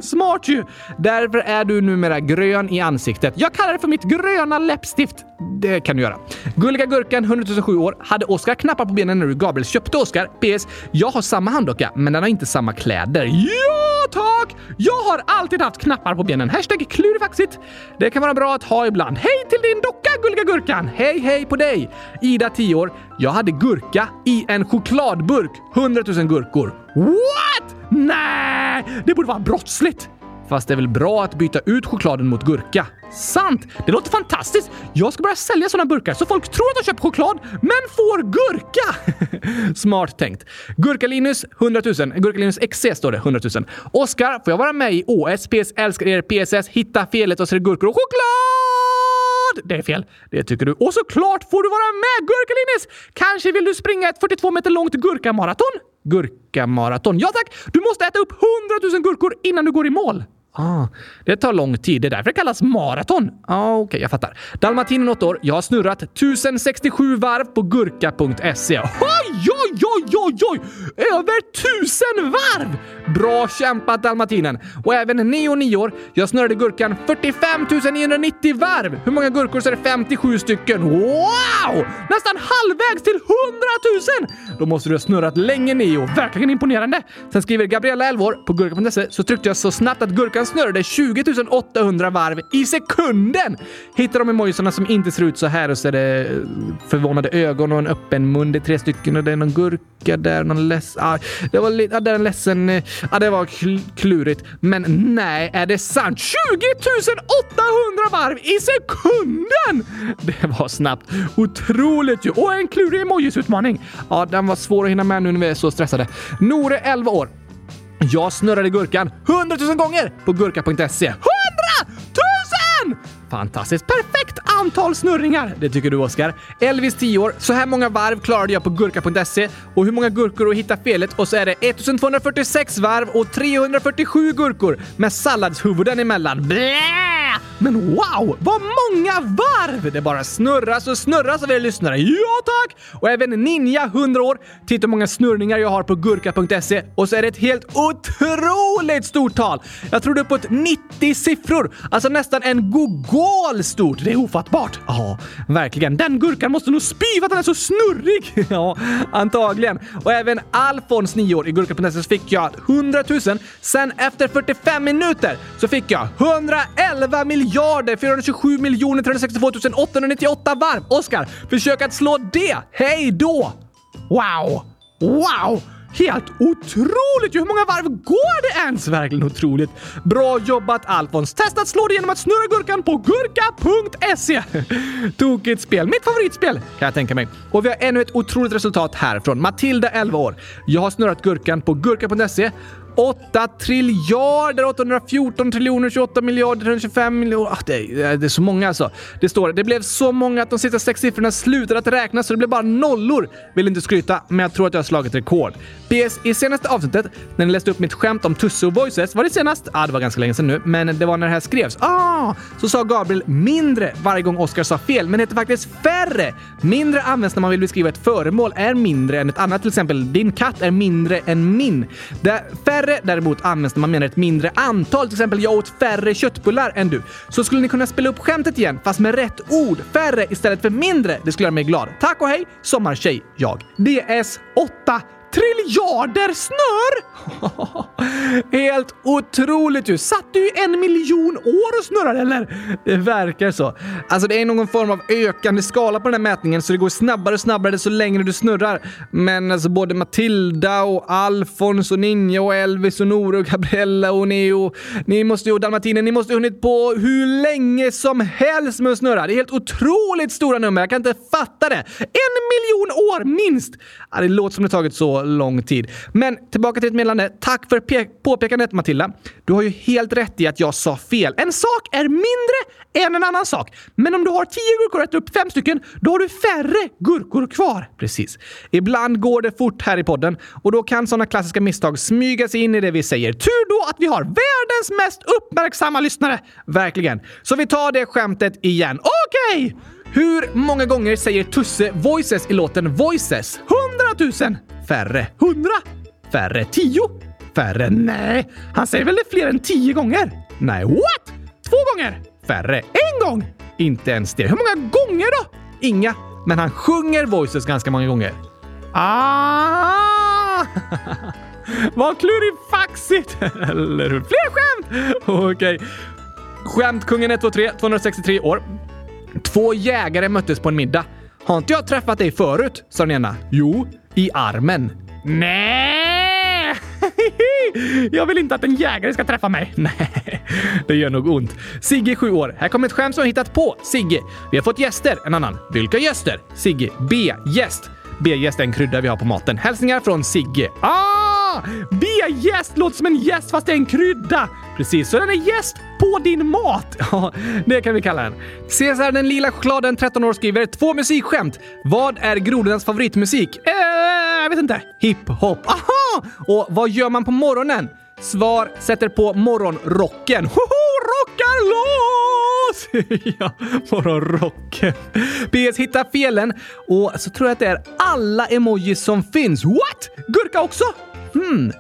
Smart ju! Därför är du numera grön i ansiktet. Jag kallar det för mitt gröna läppstift. Det kan du göra. Gulliga Gurkan, 100 007 år. Hade Oskar knappar på benen när du Gabriel köpte Oskar? PS. Jag har samma handdocka, men den har inte samma kläder. Ja, tack! Jag har alltid haft knappar på benen. Hashtag klurifaxigt. Det kan vara bra att ha ibland. Hej till din docka, Gulliga Gurkan! Hej, hej på dig! Ida, 10 år. Jag hade gurka i en chokladburk. 100 000 gurkor. What? Nej, det borde vara brottsligt. Fast det är väl bra att byta ut chokladen mot gurka? Sant! Det låter fantastiskt! Jag ska börja sälja såna burkar så folk tror att de köper choklad, men får gurka! [laughs] Smart tänkt. Gurka-Linus, 100 000. Gurka-Linus XC står det, 100 000. Oskar, får jag vara med i OS? PS älskar er PSS. Hitta felet och så är det gurkor och choklad! Det är fel. Det tycker du. Och såklart får du vara med, Gurka-Linus! Kanske vill du springa ett 42 meter långt gurkamaraton? Gurkamaraton. Ja tack! Du måste äta upp 100 000 gurkor innan du går i mål. Ah, det tar lång tid. Det är därför det kallas maraton. Ah, Okej, okay, jag fattar. Dalmatinen 8 år. Jag har snurrat 1067 varv på gurka.se. Oj, oj, oj, oj, oj! Över tusen varv! Bra kämpat Dalmatinen! Och även Neo 9 år. Jag snurrade gurkan 45 990 varv. Hur många gurkor så är det 57 stycken? Wow! Nästan halvvägs till 100 000! Då måste du ha snurrat länge Neo. Verkligen imponerande. Sen skriver Gabriella 11 år. På gurka.se så tryckte jag så snabbt att gurkan snurrade 20 800 varv i sekunden! Hittar de emojisarna som inte ser ut så här och så är det eh, förvånade ögon och en öppen mun. Det är tre stycken och det är någon gurka där, någon ledsen... Ah, det var lite... Ah, där är en ledsen... Ja, ah, det var klurigt. Men nej, är det sant? 20 800 varv i sekunden! [laughs] Det var snabbt. Otroligt ju! Och en klurig emojis-utmaning. Ja, den var svår att hinna med nu när vi är så stressade. Nore, 11 år. Jag snurrade gurkan 100 000 gånger på gurka.se. 100 Fantastiskt perfekt antal snurringar! Det tycker du Oskar. Elvis 10 år. Så här många varv klarade jag på gurka.se och hur många gurkor att hitta felet och så är det 1246 varv och 347 gurkor med salladshuvuden emellan. Blä! Men wow, vad många varv! Det bara snurras och snurras av er lyssnare. Ja tack! Och även Ninja 100 år. Titta hur många snurrningar jag har på gurka.se och så är det ett helt otroligt stort tal. Jag tror det är uppåt 90 siffror. Alltså nästan en gogo stort. Det är ofattbart. Ja, verkligen. Den gurkan måste nog spy för att den är så snurrig. [laughs] ja, antagligen. Och även Alfons 9 år i gurka.se fick jag 100 000. Sen efter 45 minuter så fick jag 111 miljarder 427 miljoner 362 898 varv. Oskar, försök att slå det. Hej då! Wow! Wow! Helt otroligt! Hur många varv går det ens? Verkligen otroligt. Bra jobbat Alfons! Testa att slå det genom att snurra gurkan på gurka.se. [laughs] Tokigt spel. Mitt favoritspel kan jag tänka mig. Och vi har ännu ett otroligt resultat här från Matilda, 11 år. Jag har snurrat gurkan på gurka.se 8 triljarder 814 triljoner 28 miljarder 325 miljoner. Ah, det, är, det är så många alltså. Det står det blev så många att de sista sex siffrorna slutade att räknas så det blev bara nollor. Vill inte skryta, men jag tror att jag har slagit rekord. PS, i senaste avsnittet när ni läste upp mitt skämt om Tusse och Voices, var det senast? Ja, ah, det var ganska länge sedan nu, men det var när det här skrevs. Ah, så sa Gabriel mindre varje gång Oscar sa fel, men heter faktiskt färre. Mindre används när man vill beskriva ett föremål är mindre än ett annat, till exempel din katt är mindre än min. Det färre däremot används när man menar ett mindre antal, till exempel jag åt färre köttbullar än du. Så skulle ni kunna spela upp skämtet igen, fast med rätt ord. Färre istället för mindre. Det skulle göra mig glad. Tack och hej! Sommartjej, jag. DS8 triljarder snör! [laughs] Helt otroligt ju! Satt du i en miljon år och snurrade eller? Det verkar så. Alltså det är någon form av ökande skala på den här mätningen så det går snabbare och snabbare så längre du snurrar. Men alltså både Matilda och Alfons och Ninja och Elvis och Nora och Gabriella och Neo. Ni måste ju, Dalmatinen, ni måste ha hunnit på hur länge som helst med att snurra. Det är helt otroligt stora nummer. Jag kan inte fatta det. En miljon år minst! Ja, det låter som det tagit så lång tid. Men tillbaka till ett meddelande. Tack för påpekandet Matilda. Du har ju helt rätt i att jag sa fel. En sak är mindre än en annan sak. Men om du har tio gurkor och äter upp fem stycken, då har du färre gurkor kvar. Precis. Ibland går det fort här i podden och då kan sådana klassiska misstag smyga sig in i det vi säger. Tur då att vi har världens mest uppmärksamma lyssnare. Verkligen. Så vi tar det skämtet igen. Okej! Okay. Hur många gånger säger Tusse Voices i låten Voices? Hundratusen! Färre. Hundra? Färre. Tio? Färre. Nej, han säger väl det fler än tio gånger? Nej, what? Två gånger? Färre. En gång? Inte ens det. Hur många gånger då? Inga. Men han sjunger Voices ganska många gånger. Ah! [laughs] Vad klurifaxigt! Eller hur? Fler skämt! Okej. Okay. Skämtkungen 123, 263 år. Två jägare möttes på en middag. Har inte jag träffat dig förut? sa den ena. Jo, i armen. Nej! [laughs] Jag vill inte att en jägare ska träffa mig. Nej, det gör nog ont. Sigge, 7 år. Här kommer ett skämt som jag hittat på. Sigge. Vi har fått gäster. En annan. Vilka gäster? Sigge. B. Gäst. B-gäst är en krydda vi har på maten. Hälsningar från Sigge. Ah! Bea gäst låter som en gäst fast det är en krydda. Precis, så den är gäst på din mat. [laughs] Ja, det kan vi kalla den. Cesar den lila chokladen, 13 år, skriver två musikskämt. Vad är grodornas favoritmusik? Eh, jag vet inte. Hiphop. Aha! Och vad gör man på morgonen? Svar sätter på morgonrocken. Hoho, rockar loss! [laughs] ja, morgonrocken. PS hittar felen och så tror jag att det är alla emojis som finns. What? Gurka också? Hmm.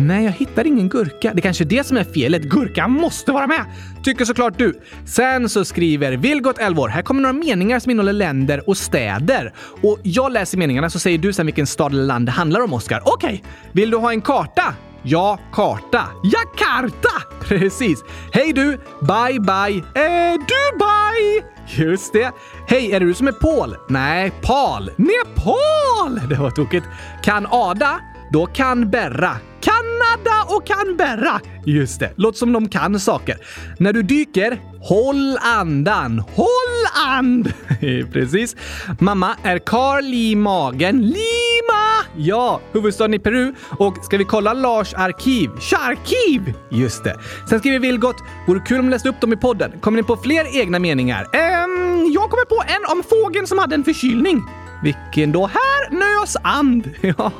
Nej, jag hittar ingen gurka. Det kanske är det som är felet. Gurkan måste vara med! Tycker såklart du. Sen så skriver Vilgot 11 år. Här kommer några meningar som innehåller länder och städer. Och jag läser meningarna så säger du sen vilken stad eller land det handlar om, Oskar. Okej. Okay. Vill du ha en karta? Ja, karta. Jakarta! [laughs] Precis. Hej du! Bye bye! Eh, Dubai! Just det. Hej, är det du som är Paul? Nej, Pal. Nepal! [laughs] Det var tokigt. Kan Ada? Då kan Berra. Kanada och Canberra. Just det, låter som de kan saker. När du dyker, håll andan. Håll and! [laughs] Precis. Mamma, är Karl i magen? Lima! Ja, huvudstaden i Peru. Och ska vi kolla Lars arkiv? Charkiv! Just det. Sen skriver Vilgot, vore kul om du läste upp dem i podden. Kommer ni på fler egna meningar? Ehm, jag kommer på en om fågeln som hade en förkylning. Vilken då? Här nös and! [laughs] Ja,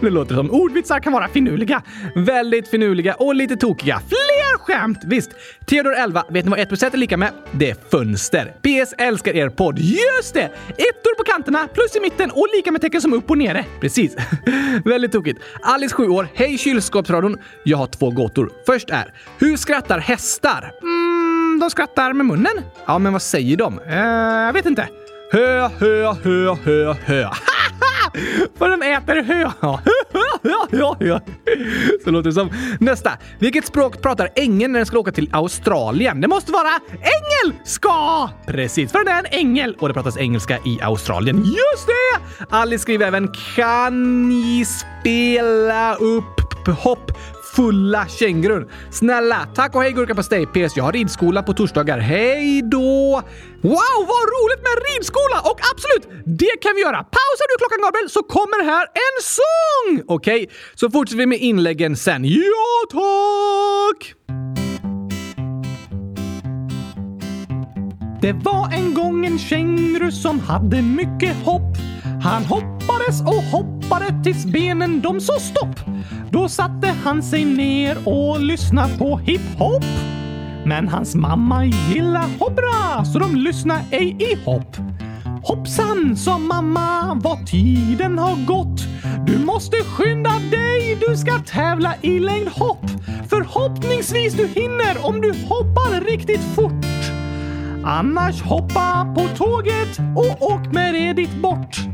det låter som ordvitsar kan vara finurliga. Väldigt finurliga och lite tokiga. Fler skämt! Visst. Theodor 11, vet ni vad 1 är lika med? Det är fönster. PS älskar er podd. Just det! Ettor på kanterna, plus i mitten och lika med tecken som upp och nere. Precis. [laughs] Väldigt tokigt. Alice 7 år. Hej kylskåpsradion. Jag har två gåtor. Först är, hur skrattar hästar? Mm, de skrattar med munnen. Ja, men vad säger de? Uh, jag vet inte. Hö, hö, hö, hö, hö. [laughs] För den äter hö. [laughs] Så låter det som. Nästa. Vilket språk pratar ängeln när den ska åka till Australien? Det måste vara engelska! Precis, för den är en ängel och det pratas engelska i Australien. Just det! Alice skriver även kan ni spela upp hopp fulla kängurun. Snälla, tack och hej gurkapastej. PS. Jag har ridskola på torsdagar. Hej då! Wow, vad roligt med ridskola! Och absolut, det kan vi göra. Pausar du klockan Gabriel så kommer här en sång! Okej, okay, så fortsätter vi med inläggen sen. Ja, tack! Det var en gång en känguru som hade mycket hopp. Han hoppades och hoppade tills benen de så stopp. Då satte han sig ner och lyssnade på hiphop. Men hans mamma gillar hoppra så de lyssnar ej i hopp. Hoppsan, sa mamma, vad tiden har gått. Du måste skynda dig, du ska tävla i längdhopp. Förhoppningsvis du hinner om du hoppar riktigt fort. Annars hoppa på tåget och åk med det dit bort.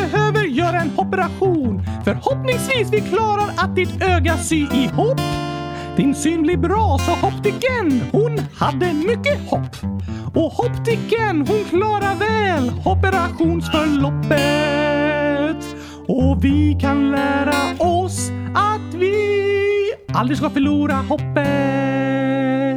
göra en operation. Förhoppningsvis vi klarar att ditt öga sy ihop. Din syn blir bra, sa optiken. Hon hade mycket hopp. Och optiken, hon klarar väl operationsförloppet. Och vi kan lära oss att vi aldrig ska förlora hoppet.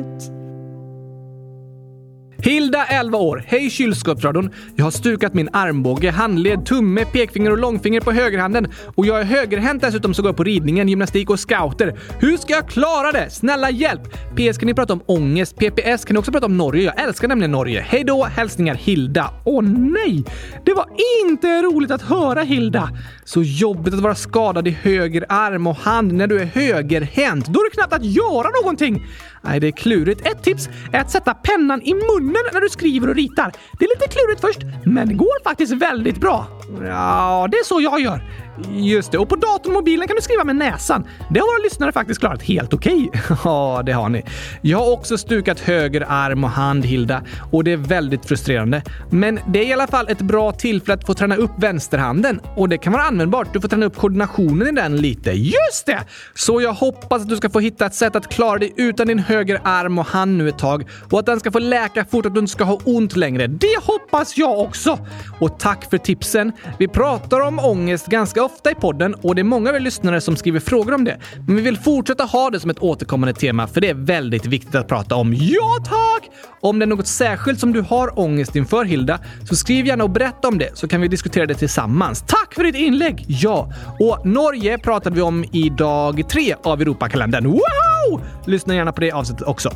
Hilda, 11 år. Hej kylskåpsradion. Jag har stukat min armbåge, handled, tumme, pekfinger och långfinger på högerhanden. Och jag är högerhänt dessutom så går jag på ridningen, gymnastik och scouter. Hur ska jag klara det? Snälla hjälp! PS kan ni prata om ångest. PPS kan ni också prata om Norge. Jag älskar nämligen Norge. Hej då! Hälsningar Hilda. Åh nej! Det var inte roligt att höra Hilda. Så jobbigt att vara skadad i höger arm och hand när du är högerhänt. Då är det knappt att göra någonting. Nej, det är klurigt. Ett tips är att sätta pennan i munnen när du skriver och ritar. Det är lite klurigt först, men det går faktiskt väldigt bra. Ja, det är så jag gör. Just det, och på datorn och mobilen kan du skriva med näsan. Det har våra lyssnare faktiskt klarat helt okej. Okay. [laughs] ja, det har ni. Jag har också stukat höger arm och hand, Hilda, och det är väldigt frustrerande. Men det är i alla fall ett bra tillfälle att få träna upp vänsterhanden och det kan vara användbart. Du får träna upp koordinationen i den lite. Just det! Så jag hoppas att du ska få hitta ett sätt att klara dig utan din höger arm och hand nu ett tag och att den ska få läka fort och att du inte ska ha ont längre. Det hoppas jag också! Och tack för tipsen. Vi pratar om ångest ganska ofta i podden och det är många av er lyssnare som skriver frågor om det. Men vi vill fortsätta ha det som ett återkommande tema för det är väldigt viktigt att prata om. Ja tack! Om det är något särskilt som du har ångest inför Hilda, så skriv gärna och berätta om det så kan vi diskutera det tillsammans. Tack för ditt inlägg! Ja, och Norge pratade vi om i dag tre av Europakalendern. Wow! Lyssna gärna på det avsnittet också.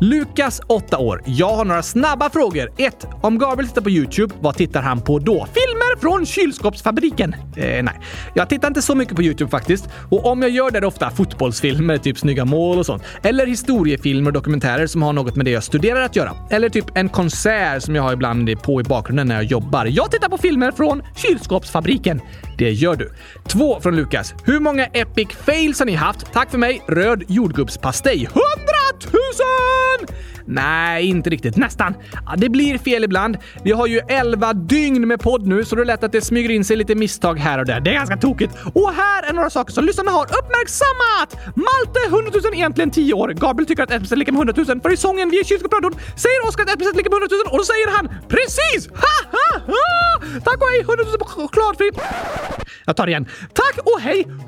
Lukas, 8 år. Jag har några snabba frågor. 1. Om Gabriel tittar på YouTube, vad tittar han på då? Filmer från kylskåpsfabriken? Eh, nej. Jag tittar inte så mycket på YouTube faktiskt. Och om jag gör det är det ofta fotbollsfilmer, typ snygga mål och sånt. Eller historiefilmer och dokumentärer som har något med det jag studerar att göra. Eller typ en konsert som jag har ibland på i bakgrunden när jag jobbar. Jag tittar på filmer från kylskåpsfabriken. Det gör du. 2 från Lukas. Hur många epic fails har ni haft? Tack för mig, röd jordgubbspastej. 100 000! Nej, inte riktigt. Nästan. Ja, det blir fel ibland. Vi har ju 11 dygn med podd nu, så det är lätt att det smyger in sig lite misstag här och där. Det är ganska tokigt. Och här är några saker som lyssnarna har uppmärksammat! Malte 100 000 egentligen 10 år. Gabriel tycker att 1 är lika med 100 000, för i sången Vi är kylskåpsradion säger Oskar att 1 är lika med 100 000 och då säger han precis! Ha, ha, ha! Tack och hej 100 000 chokladfri... Jag tar det igen. Tack och hej 100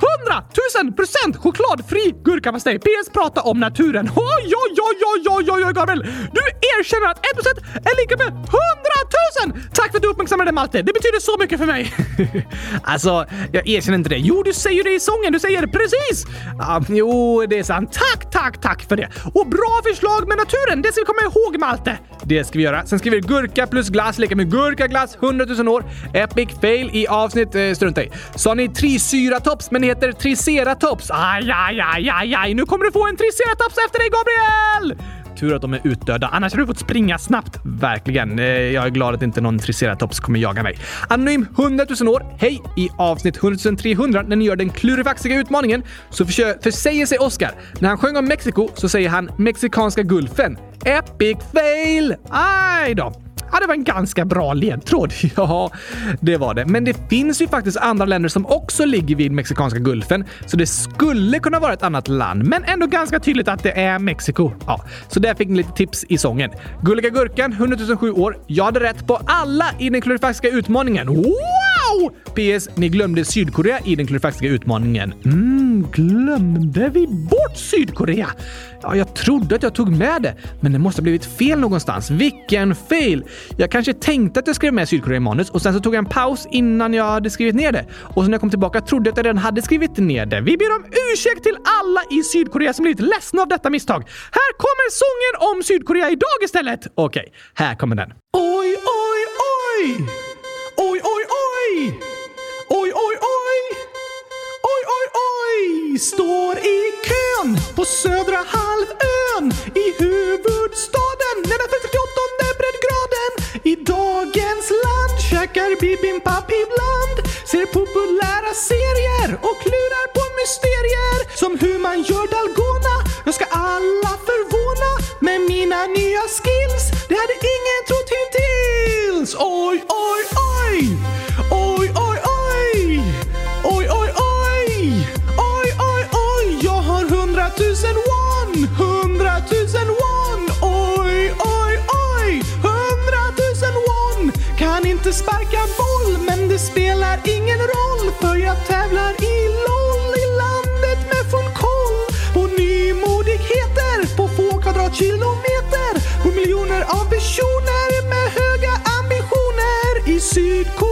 000 procent chokladfri gurkapastej. PS prata om naturen. Oj, oj, oj, oj, oj, oj, oj, Gabriel! Du erkänner att 1% är lika med 100 000! Tack för att du uppmärksammade det Malte. Det betyder så mycket för mig. [laughs] alltså, jag erkänner inte det. Jo, du säger det i sången. Du säger det precis! Ah, jo, det är sant. Tack, tack, tack för det. Och bra förslag med naturen. Det ska vi komma ihåg Malte. Det ska vi göra. Sen skriver vi gurka plus glass lika med gurkaglass 100 000 år. Epic fail i avsnitt eh, strunta i. Sa ni trisyratops men det heter triceratops? Aj, aj, aj, aj, aj. Nu kommer du få en triceratops efter dig Gabriel! Tur att de är utdöda, annars hade du fått springa snabbt. Verkligen. Eh, jag är glad att inte någon triceratops kommer jaga mig. Anonym 100 000 år. Hej! I avsnitt 100 300 när ni gör den klurifaxiga utmaningen så försäger sig Oscar. När han sjöng om Mexiko så säger han mexikanska gulfen. Epic fail! Aj då! Ja, det var en ganska bra ledtråd. [laughs] Ja, det var det. Men det finns ju faktiskt andra länder som också ligger vid Mexikanska gulfen, så det skulle kunna vara ett annat land, men ändå ganska tydligt att det är Mexiko. Ja, så där fick ni lite tips i sången. Gulliga Gurkan, 100 007 år. Jag hade rätt på alla i den klurifaxiska utmaningen. Wow! PS. Ni glömde Sydkorea i den klurifaxiska utmaningen. Mm, glömde vi bort Sydkorea? Ja, jag trodde att jag tog med det, men det måste ha blivit fel någonstans. Vilken fail! Jag kanske tänkte att jag skrev med Sydkorea i manus och sen så tog jag en paus innan jag hade skrivit ner det. Och sen när jag kom tillbaka trodde jag att jag redan hade skrivit ner det. Vi ber om ursäkt till alla i Sydkorea som blivit ledsna av detta misstag. Här kommer sången om Sydkorea idag istället! Okej, här kommer den. Oj, oj, oj! Oj, oj, oj! Oj, oj, oj! Oj, oj, oj! Står i kön på södra halvön i huvudstaden Nej, i dagens land käkar bibimbap ibland. Ser populära serier och klurar på mysterier. Som hur man gör dalgona. Jag ska alla förvåna med mina nya skills. Det hade ingen trott hittills. Oj, oj, oj! Oj, inte sparka boll, men det spelar ingen roll för jag tävlar i LOL i landet med full koll på nymodigheter på få kvadratkilometer på miljoner av personer med höga ambitioner i Sydkorea!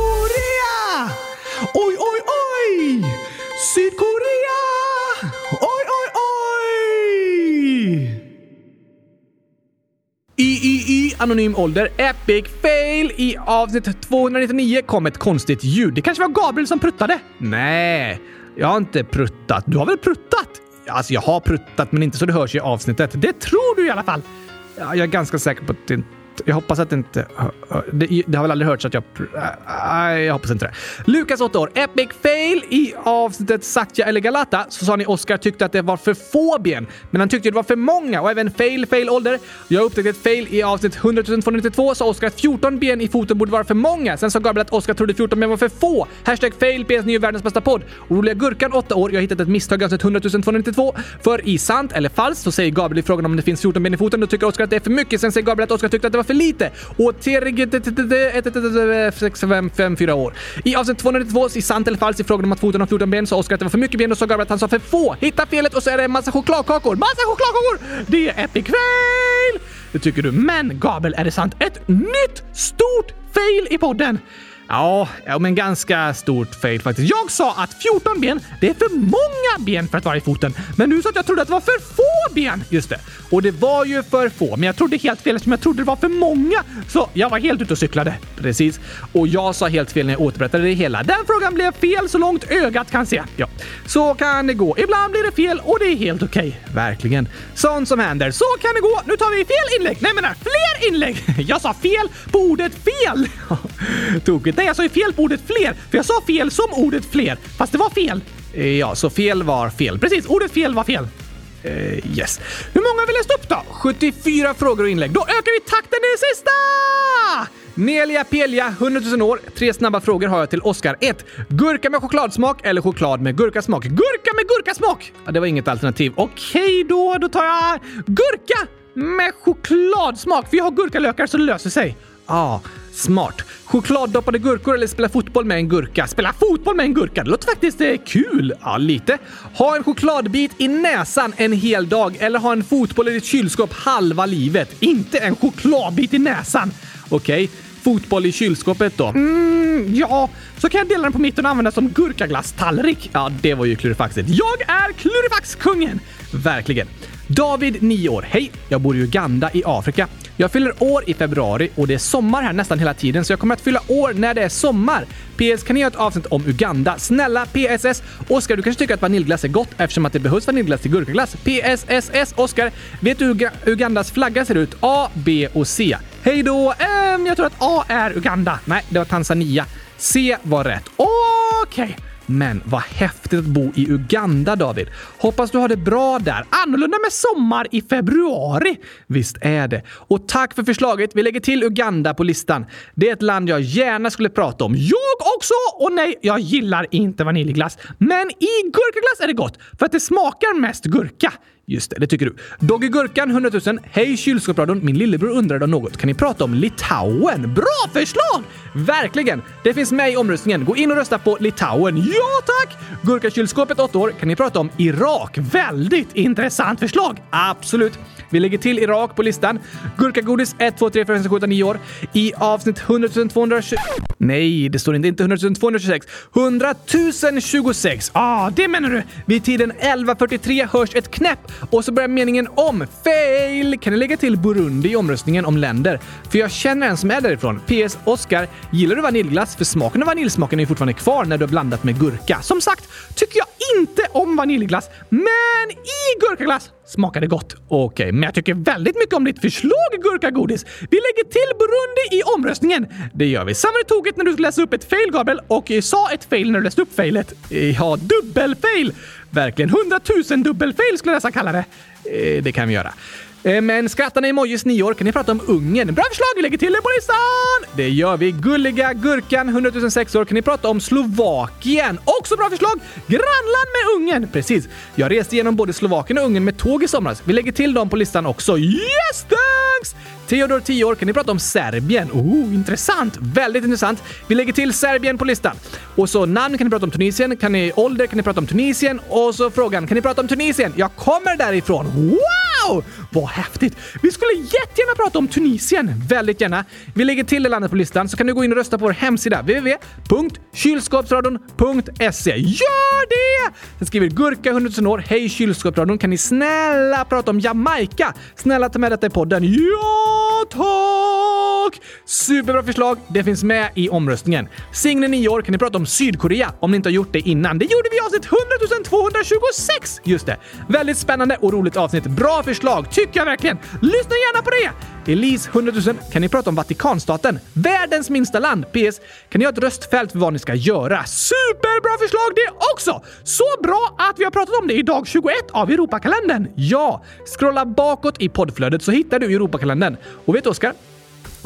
Anonym ålder, epic fail. I avsnitt 299 kom ett konstigt ljud. Det kanske var Gabriel som pruttade? Nej, jag har inte pruttat. Du har väl pruttat? Alltså, jag har pruttat, men inte så det hörs i avsnittet. Det tror du i alla fall. Ja, jag är ganska säker på att det inte jag hoppas att det inte... Det, det har väl aldrig hörts att jag... Nej, jag hoppas inte det. Lukas, 8 år. Epic fail. I avsnittet Satya eller Galata så sa ni Oscar tyckte att det var för få ben, men han tyckte det var för många och även fail, fail ålder. Jag upptäckte ett fail i avsnitt 100 292 sa Oscar att 14 ben i foten borde vara för många. Sen sa Gabriel att Oscar trodde 14 ben var för få. Hashtag fail, PS ny världens bästa podd. Oroliga Gurkan, 8 år. Jag har hittat ett misstag i avsnitt 100 292. För i sant eller falskt så säger Gabriel i frågan om det finns 14 ben i foten. Då tycker Oscar att det är för mycket. Sen säger Gabriel att Oscar tyckte att det var för lite. Och fyra år. I avsnitt 292 i sant eller falskt i frågan om att foten har 14 ben sa Oskar att det var för mycket ben och sa Gabriel att han sa för få. Hitta felet och så är det en massa chokladkakor. Massa chokladkakor! Det är epic fail! Det tycker du. Men Gabriel, är det sant? Ett nytt stort fail i podden! Ja, ja, men ganska stort fail faktiskt. Jag sa att 14 ben, det är för många ben för att vara i foten. Men nu sa att jag trodde att det var för få ben! Just det. Och det var ju för få, men jag trodde helt fel eftersom jag trodde det var för många. Så jag var helt ute och cyklade. Precis. Och jag sa helt fel när jag återberättade det hela. Den frågan blev fel så långt ögat kan se. Ja, så kan det gå. Ibland blir det fel och det är helt okej. Okay. Verkligen. Sånt som händer. Så kan det gå. Nu tar vi fel inlägg. Nej, menar fler inlägg. [laughs] Jag sa fel på ordet fel. [laughs] Tokigt. Nej, jag sa ju fel på ordet fler, för jag sa fel som ordet fler, fast det var fel. Eh, ja, så fel var fel. Precis, ordet fel var fel. Uh, yes. Hur många har vi läst upp då? 74 frågor och inlägg. Då ökar vi takten i det sista! Nelia Pelia, 100 000 år. Tre snabba frågor har jag till Oscar. 1. Gurka med chokladsmak eller choklad med gurkasmak? Gurka med gurkasmak! Ja, det var inget alternativ. Okej då, då tar jag gurka med chokladsmak. För jag har gurkalökar så det löser sig. Ah, smart. Chokladdoppade gurkor eller spela fotboll med en gurka? Spela fotboll med en gurka? Det låter faktiskt eh, kul. Ja, lite. Ha en chokladbit i näsan en hel dag eller ha en fotboll i ditt kylskåp halva livet. Inte en chokladbit i näsan. Okej. Okay. Fotboll i kylskåpet då? Mm, ja, så kan jag dela den på mitten och använda som gurkaglasstallrik. Ja, det var ju klurifaxigt. Jag är klurifaxkungen! Verkligen. David, 9 år. Hej! Jag bor i Uganda i Afrika. Jag fyller år i februari och det är sommar här nästan hela tiden så jag kommer att fylla år när det är sommar. PS, kan ni göra ett avsnitt om Uganda? Snälla PSS! Oskar, du kanske tycker att vaniljglass är gott eftersom att det behövs vaniljglass till gurkaglass? PSSS Oskar, vet du hur Ugandas flagga ser ut? A, B och C. Hej då! Ähm, jag tror att A är Uganda. Nej, det var Tanzania. C var rätt. Okej. Okay. Men vad häftigt att bo i Uganda, David. Hoppas du har det bra där. Annorlunda med sommar i februari. Visst är det. Och tack för förslaget. Vi lägger till Uganda på listan. Det är ett land jag gärna skulle prata om. Jag också! Och nej, jag gillar inte vaniljglass. Men i gurkaglass är det gott, för att det smakar mest gurka. Just det, det tycker du. Dogge Gurkan 100 000. Hej kylskåpsradion! Min lillebror undrade om något. Kan ni prata om Litauen? Bra förslag! Verkligen! Det finns med i omröstningen. Gå in och rösta på Litauen. Ja tack! Gurkakylskåpet 8 år. Kan ni prata om Irak? Väldigt intressant förslag! Absolut. Vi lägger till Irak på listan. Gurkagodis 1, 2, 3, 4, 5, 6, 7, 8, 9 år. I avsnitt 100 220... Nej, det står inte, inte 100 226. 100 026. Ah, det menar du! Vid tiden 11.43 hörs ett knäpp och så börjar meningen om. Fail! Kan ni lägga till Burundi i omröstningen om länder? För jag känner en som är därifrån. PS. Oscar, gillar du vaniljglass? För smaken av vaniljsmaken är fortfarande kvar när du har blandat med gurka. Som sagt, tycker jag inte om vaniljglass, men i gurkaglass smakar det gott. Okej, okay, men jag tycker väldigt mycket om ditt förslag, gurkagodis. Vi lägger till Burundi i omröstningen. Det gör vi. Samma tokigt när du läste upp ett fail, Gabriel, och sa ett fail när du läste upp failet. Ja, dubbelfail! Verkligen. Hundratusen dubbelfail skulle jag nästan kalla det. Eh, det kan vi göra. Eh, men men skrattande emojis 9 år kan ni prata om Ungern. Bra förslag, vi lägger till det på listan! Det gör vi. Gulliga Gurkan 100 006 år kan ni prata om Slovakien. Också bra förslag! Grannland med Ungern. Precis. Jag reste genom både Slovakien och Ungern med tåg i somras. Vi lägger till dem på listan också. Yes, thanks! Theodor 10 år kan ni prata om Serbien. Oh, intressant! Väldigt intressant. Vi lägger till Serbien på listan. Och så namn kan ni prata om Tunisien, kan ni ålder kan ni prata om Tunisien och så frågan kan ni prata om Tunisien? Jag kommer därifrån. Wow! Vad häftigt! Vi skulle jättegärna prata om Tunisien. Väldigt gärna. Vi lägger till det landet på listan så kan du gå in och rösta på vår hemsida www.kylskåpsradion.se. Gör det! Sen skriver Gurka 100 000 år. Hej kylskåpsradion, kan ni snälla prata om Jamaica? Snälla ta med detta i podden. Ja! tack! Superbra förslag. Det finns med i omröstningen. Signe 9 år kan ni prata om Sydkorea om ni inte har gjort det innan. Det gjorde vi i avsnitt 100 226! Just det. Väldigt spännande och roligt avsnitt. Bra förslag, tycker jag verkligen. Lyssna gärna på det! Elise 100 000 kan ni prata om Vatikanstaten. Världens minsta land. PS. Kan ni ha ett röstfält för vad ni ska göra? Superbra förslag det också! Så bra att vi har pratat om det i dag 21 av Europakalendern. Ja, scrolla bakåt i poddflödet så hittar du Europakalendern. Och vet du Oskar?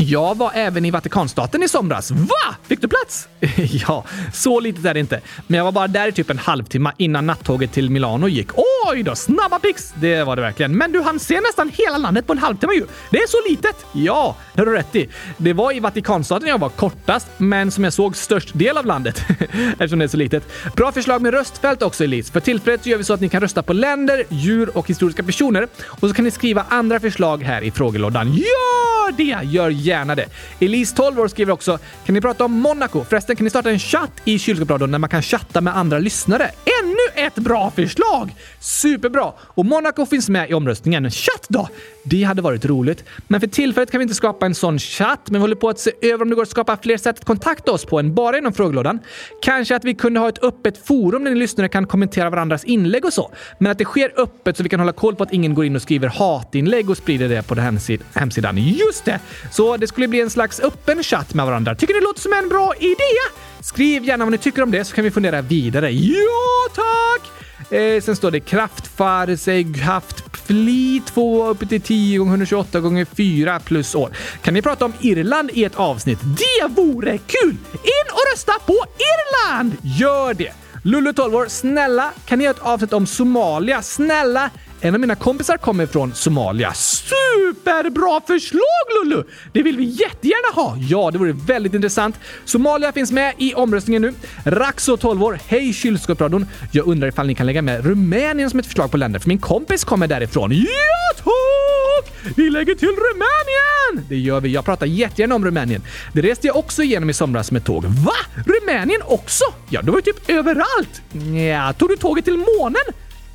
Jag var även i Vatikanstaten i somras. Va? Fick du plats? [laughs] ja, så litet är det inte. Men jag var bara där i typ en halvtimme innan nattåget till Milano gick. Oj då, snabba pix! Det var det verkligen. Men du hann se nästan hela landet på en halvtimme ju. Det är så litet! Ja, det har du rätt i. Det var i Vatikanstaten jag var kortast, men som jag såg störst del av landet [laughs] eftersom det är så litet. Bra förslag med röstfält också Elise. För tillfället gör vi så att ni kan rösta på länder, djur och historiska personer och så kan ni skriva andra förslag här i frågelådan. Gör det! Gör gärna det. Elise, 12 år, skriver också “Kan ni prata om Monaco? Förresten, kan ni starta en chatt i kylskåpsradion när man kan chatta med andra lyssnare? Ännu ett bra förslag! Superbra! Och Monaco finns med i omröstningen. Chatt då? Det hade varit roligt. Men för tillfället kan vi inte skapa en sån chatt, men vi håller på att se över om det går att skapa fler sätt att kontakta oss på än bara inom frågelådan. Kanske att vi kunde ha ett öppet forum där ni lyssnare kan kommentera varandras inlägg och så. Men att det sker öppet så vi kan hålla koll på att ingen går in och skriver hatinlägg och sprider det på den hemsidan. Just det! Så det skulle bli en slags öppen chatt med varandra. Tycker ni det låter som en bra idé? Skriv gärna vad ni tycker om det så kan vi fundera vidare. Ja, tack! Eh, sen står det kraftfar, sig, haft, fli 2 upp till 10 gånger 128 gånger 4 plus år. Kan ni prata om Irland i ett avsnitt? Det vore kul! In och rösta på Irland! Gör det! Lulu 12 år, snälla kan ni göra ett avsnitt om Somalia? Snälla! En av mina kompisar kommer från Somalia. Superbra förslag Lulu! Det vill vi jättegärna ha. Ja, det vore väldigt intressant. Somalia finns med i omröstningen nu. Raxo 12 år. Hej kylskåpsradion! Jag undrar ifall ni kan lägga med Rumänien som ett förslag på länder, för min kompis kommer därifrån. Ja, tack! Vi lägger till Rumänien! Det gör vi. Jag pratar jättegärna om Rumänien. Det reste jag också igenom i somras med tåg. Va? Rumänien också? Ja, det var ju typ överallt. Ja, tog du tåget till månen?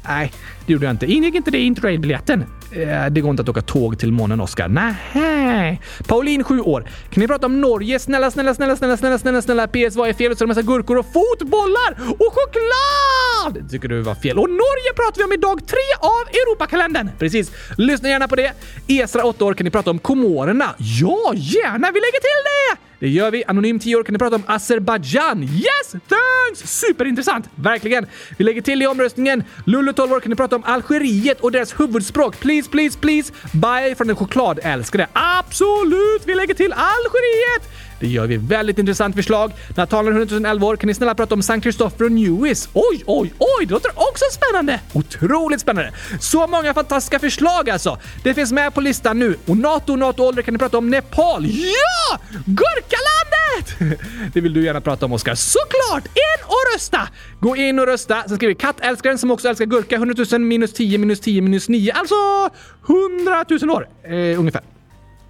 Nej, det gjorde jag inte. Ingick inte det i interrailbiljetten? Eh, det går inte att åka tåg till månen, Oskar. Nej. Pauline, 7 år. Kan ni prata om Norge? Snälla, snälla, snälla, snälla, snälla, snälla, snälla. PS, vad är fel? Så är det massa gurkor och fotbollar och choklad! Det tycker du var fel. Och Norge pratar vi om i dag tre av Europakalendern. Precis. Lyssna gärna på det. Esra, 8 år. Kan ni prata om Komorerna? Ja, gärna. Vi lägger till det! Det gör vi. Anonym 10 år kan ni prata om Azerbajdzjan. Yes! Thanks! Superintressant! Verkligen. Vi lägger till i omröstningen. Lullu 12 år kan ni prata om Algeriet och deras huvudspråk. Please, please, please. Bye från en chokladälskare. Absolut! Vi lägger till Algeriet! Det gör vi. Väldigt intressant förslag. Natalia 111 år, kan ni snälla prata om Sankt Christopher och Newis? Oj, oj, oj! Det låter också spännande! Otroligt spännande! Så många fantastiska förslag alltså! Det finns med på listan nu. Och NATO och NATO-ålder kan ni prata om Nepal. Ja! Gurkalandet! [laughs] Det vill du gärna prata om, Oskar. Såklart! In och rösta! Gå in och rösta. Sen skriver vi kattälskaren som också älskar gurka. 100 000 minus 10 minus 10 minus 9. Alltså 100 000 år eh, ungefär.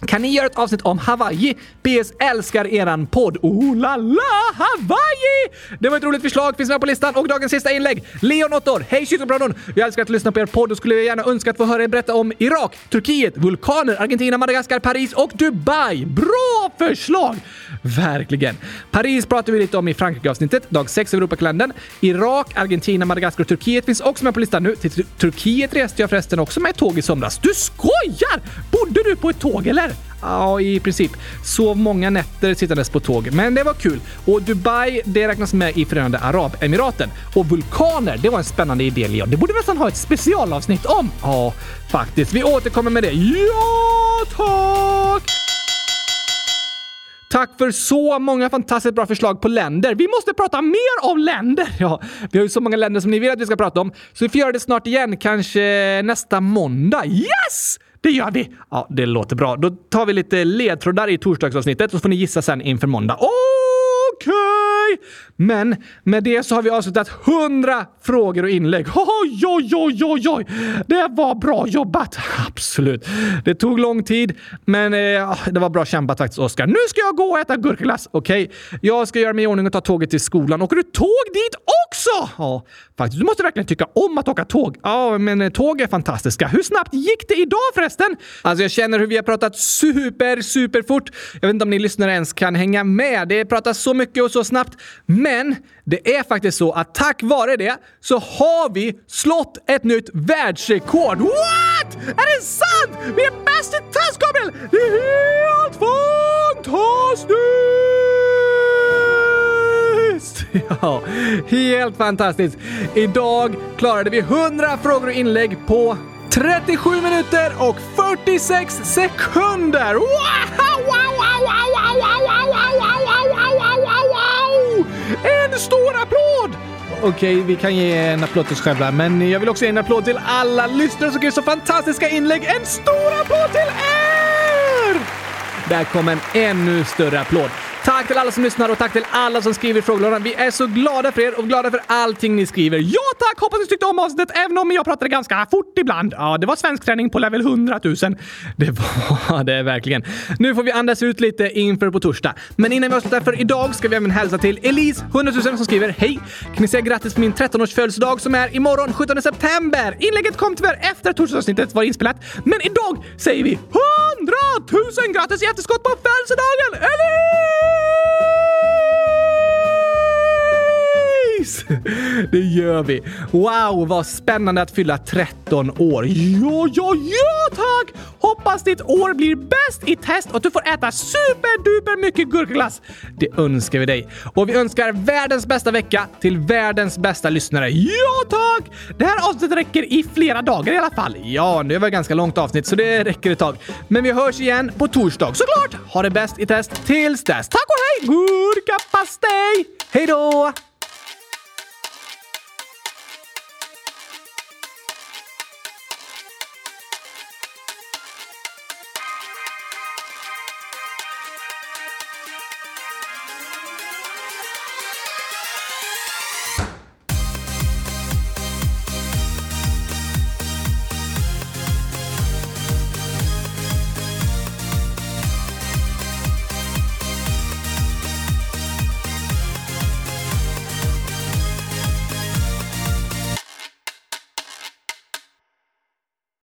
Kan ni göra ett avsnitt om Hawaii? PS älskar eran podd. Oh la la Hawaii! Det var ett roligt förslag, finns med på listan. Och dagens sista inlägg. Leon 8 år. Hej kyrkobrödern! Jag älskar att lyssna på er podd och skulle gärna önska att få höra er berätta om Irak, Turkiet, vulkaner, Argentina, Madagaskar, Paris och Dubai. Bra förslag! Verkligen. Paris pratar vi lite om i Frankrike-avsnittet, dag 6 av Europakalendern. Irak, Argentina, Madagaskar och Turkiet finns också med på listan nu. Till Turkiet reste jag förresten också med ett tåg i somras. Du skojar! Bodde du på ett tåg eller? Ja, i princip. Sov många nätter sittandes på tåg, men det var kul. Och Dubai, det räknas med i Förenade Arabemiraten. Och vulkaner, det var en spännande idé, Leon. Det borde vi nästan ha ett specialavsnitt om. Ja, faktiskt. Vi återkommer med det. Ja, tack! Tack för så många fantastiskt bra förslag på länder. Vi måste prata mer om länder! Ja, vi har ju så många länder som ni vill att vi ska prata om, så vi får göra det snart igen, kanske nästa måndag. Yes! Det gör vi! Ja, det låter bra. Då tar vi lite ledtrådar i torsdagsavsnittet så får ni gissa sen inför måndag. Okej! Okay. Men med det så har vi avslutat 100 frågor och inlägg. Oj, oj, oj, oj, oj! Det var bra jobbat! Absolut. Det tog lång tid, men eh, ah, det var bra kämpat faktiskt, Oskar. Nu ska jag gå och äta gurkaglass, okej? Okay? Jag ska göra mig i ordning och ta tåget till skolan. Åker du tåg dit också? Ja, faktiskt. Du måste verkligen tycka om att åka tåg. Ja, men eh, tåg är fantastiska. Hur snabbt gick det idag förresten? Alltså, jag känner hur vi har pratat super, super fort. Jag vet inte om ni lyssnare ens kan hänga med. Det pratas så mycket och så snabbt. Men det är faktiskt så att tack vare det så har vi slått ett nytt världsrekord. What? Är det sant? Vi är bäst i test, Gabriel! Det är helt fantastiskt! [laughs] Ja, helt fantastiskt. Idag klarade vi 100 frågor och inlägg på 37 minuter och 46 sekunder! Wow, wow, wow! En stor applåd! Okej, vi kan ge en applåd till oss själva, men jag vill också ge en applåd till alla lyssnare som gör så fantastiska inlägg. En stor applåd till er! Där kom en ännu större applåd. Tack till alla som lyssnar och tack till alla som skriver i frågelådan. Vi är så glada för er och glada för allting ni skriver. Ja tack! Hoppas ni tyckte om avsnittet även om jag pratade ganska fort ibland. Ja, det var svensk träning på level 100 000. Det var det verkligen. Nu får vi andas ut lite inför på torsdag. Men innan vi avslutar för idag ska vi även hälsa till Elise 100 000 som skriver Hej! Kan ni säga grattis på min 13-års födelsedag som är imorgon 17 september? Inlägget kom tyvärr efter att torsdagsavsnittet var inspelat, men idag säger vi 100 000 grattis i efterskott på födelsedagen! Música Precis, [laughs] Det gör vi. Wow, vad spännande att fylla 13 år. Ja, ja, ja tack! Hoppas ditt år blir bäst i test och att du får äta superduper mycket gurkaglass. Det önskar vi dig. Och vi önskar världens bästa vecka till världens bästa lyssnare. Ja, tack! Det här avsnittet räcker i flera dagar i alla fall. Ja, det var ett ganska långt avsnitt så det räcker ett tag. Men vi hörs igen på torsdag såklart. Ha det bäst i test tills dess. Tack och hej! Gurkapastej! Hej då!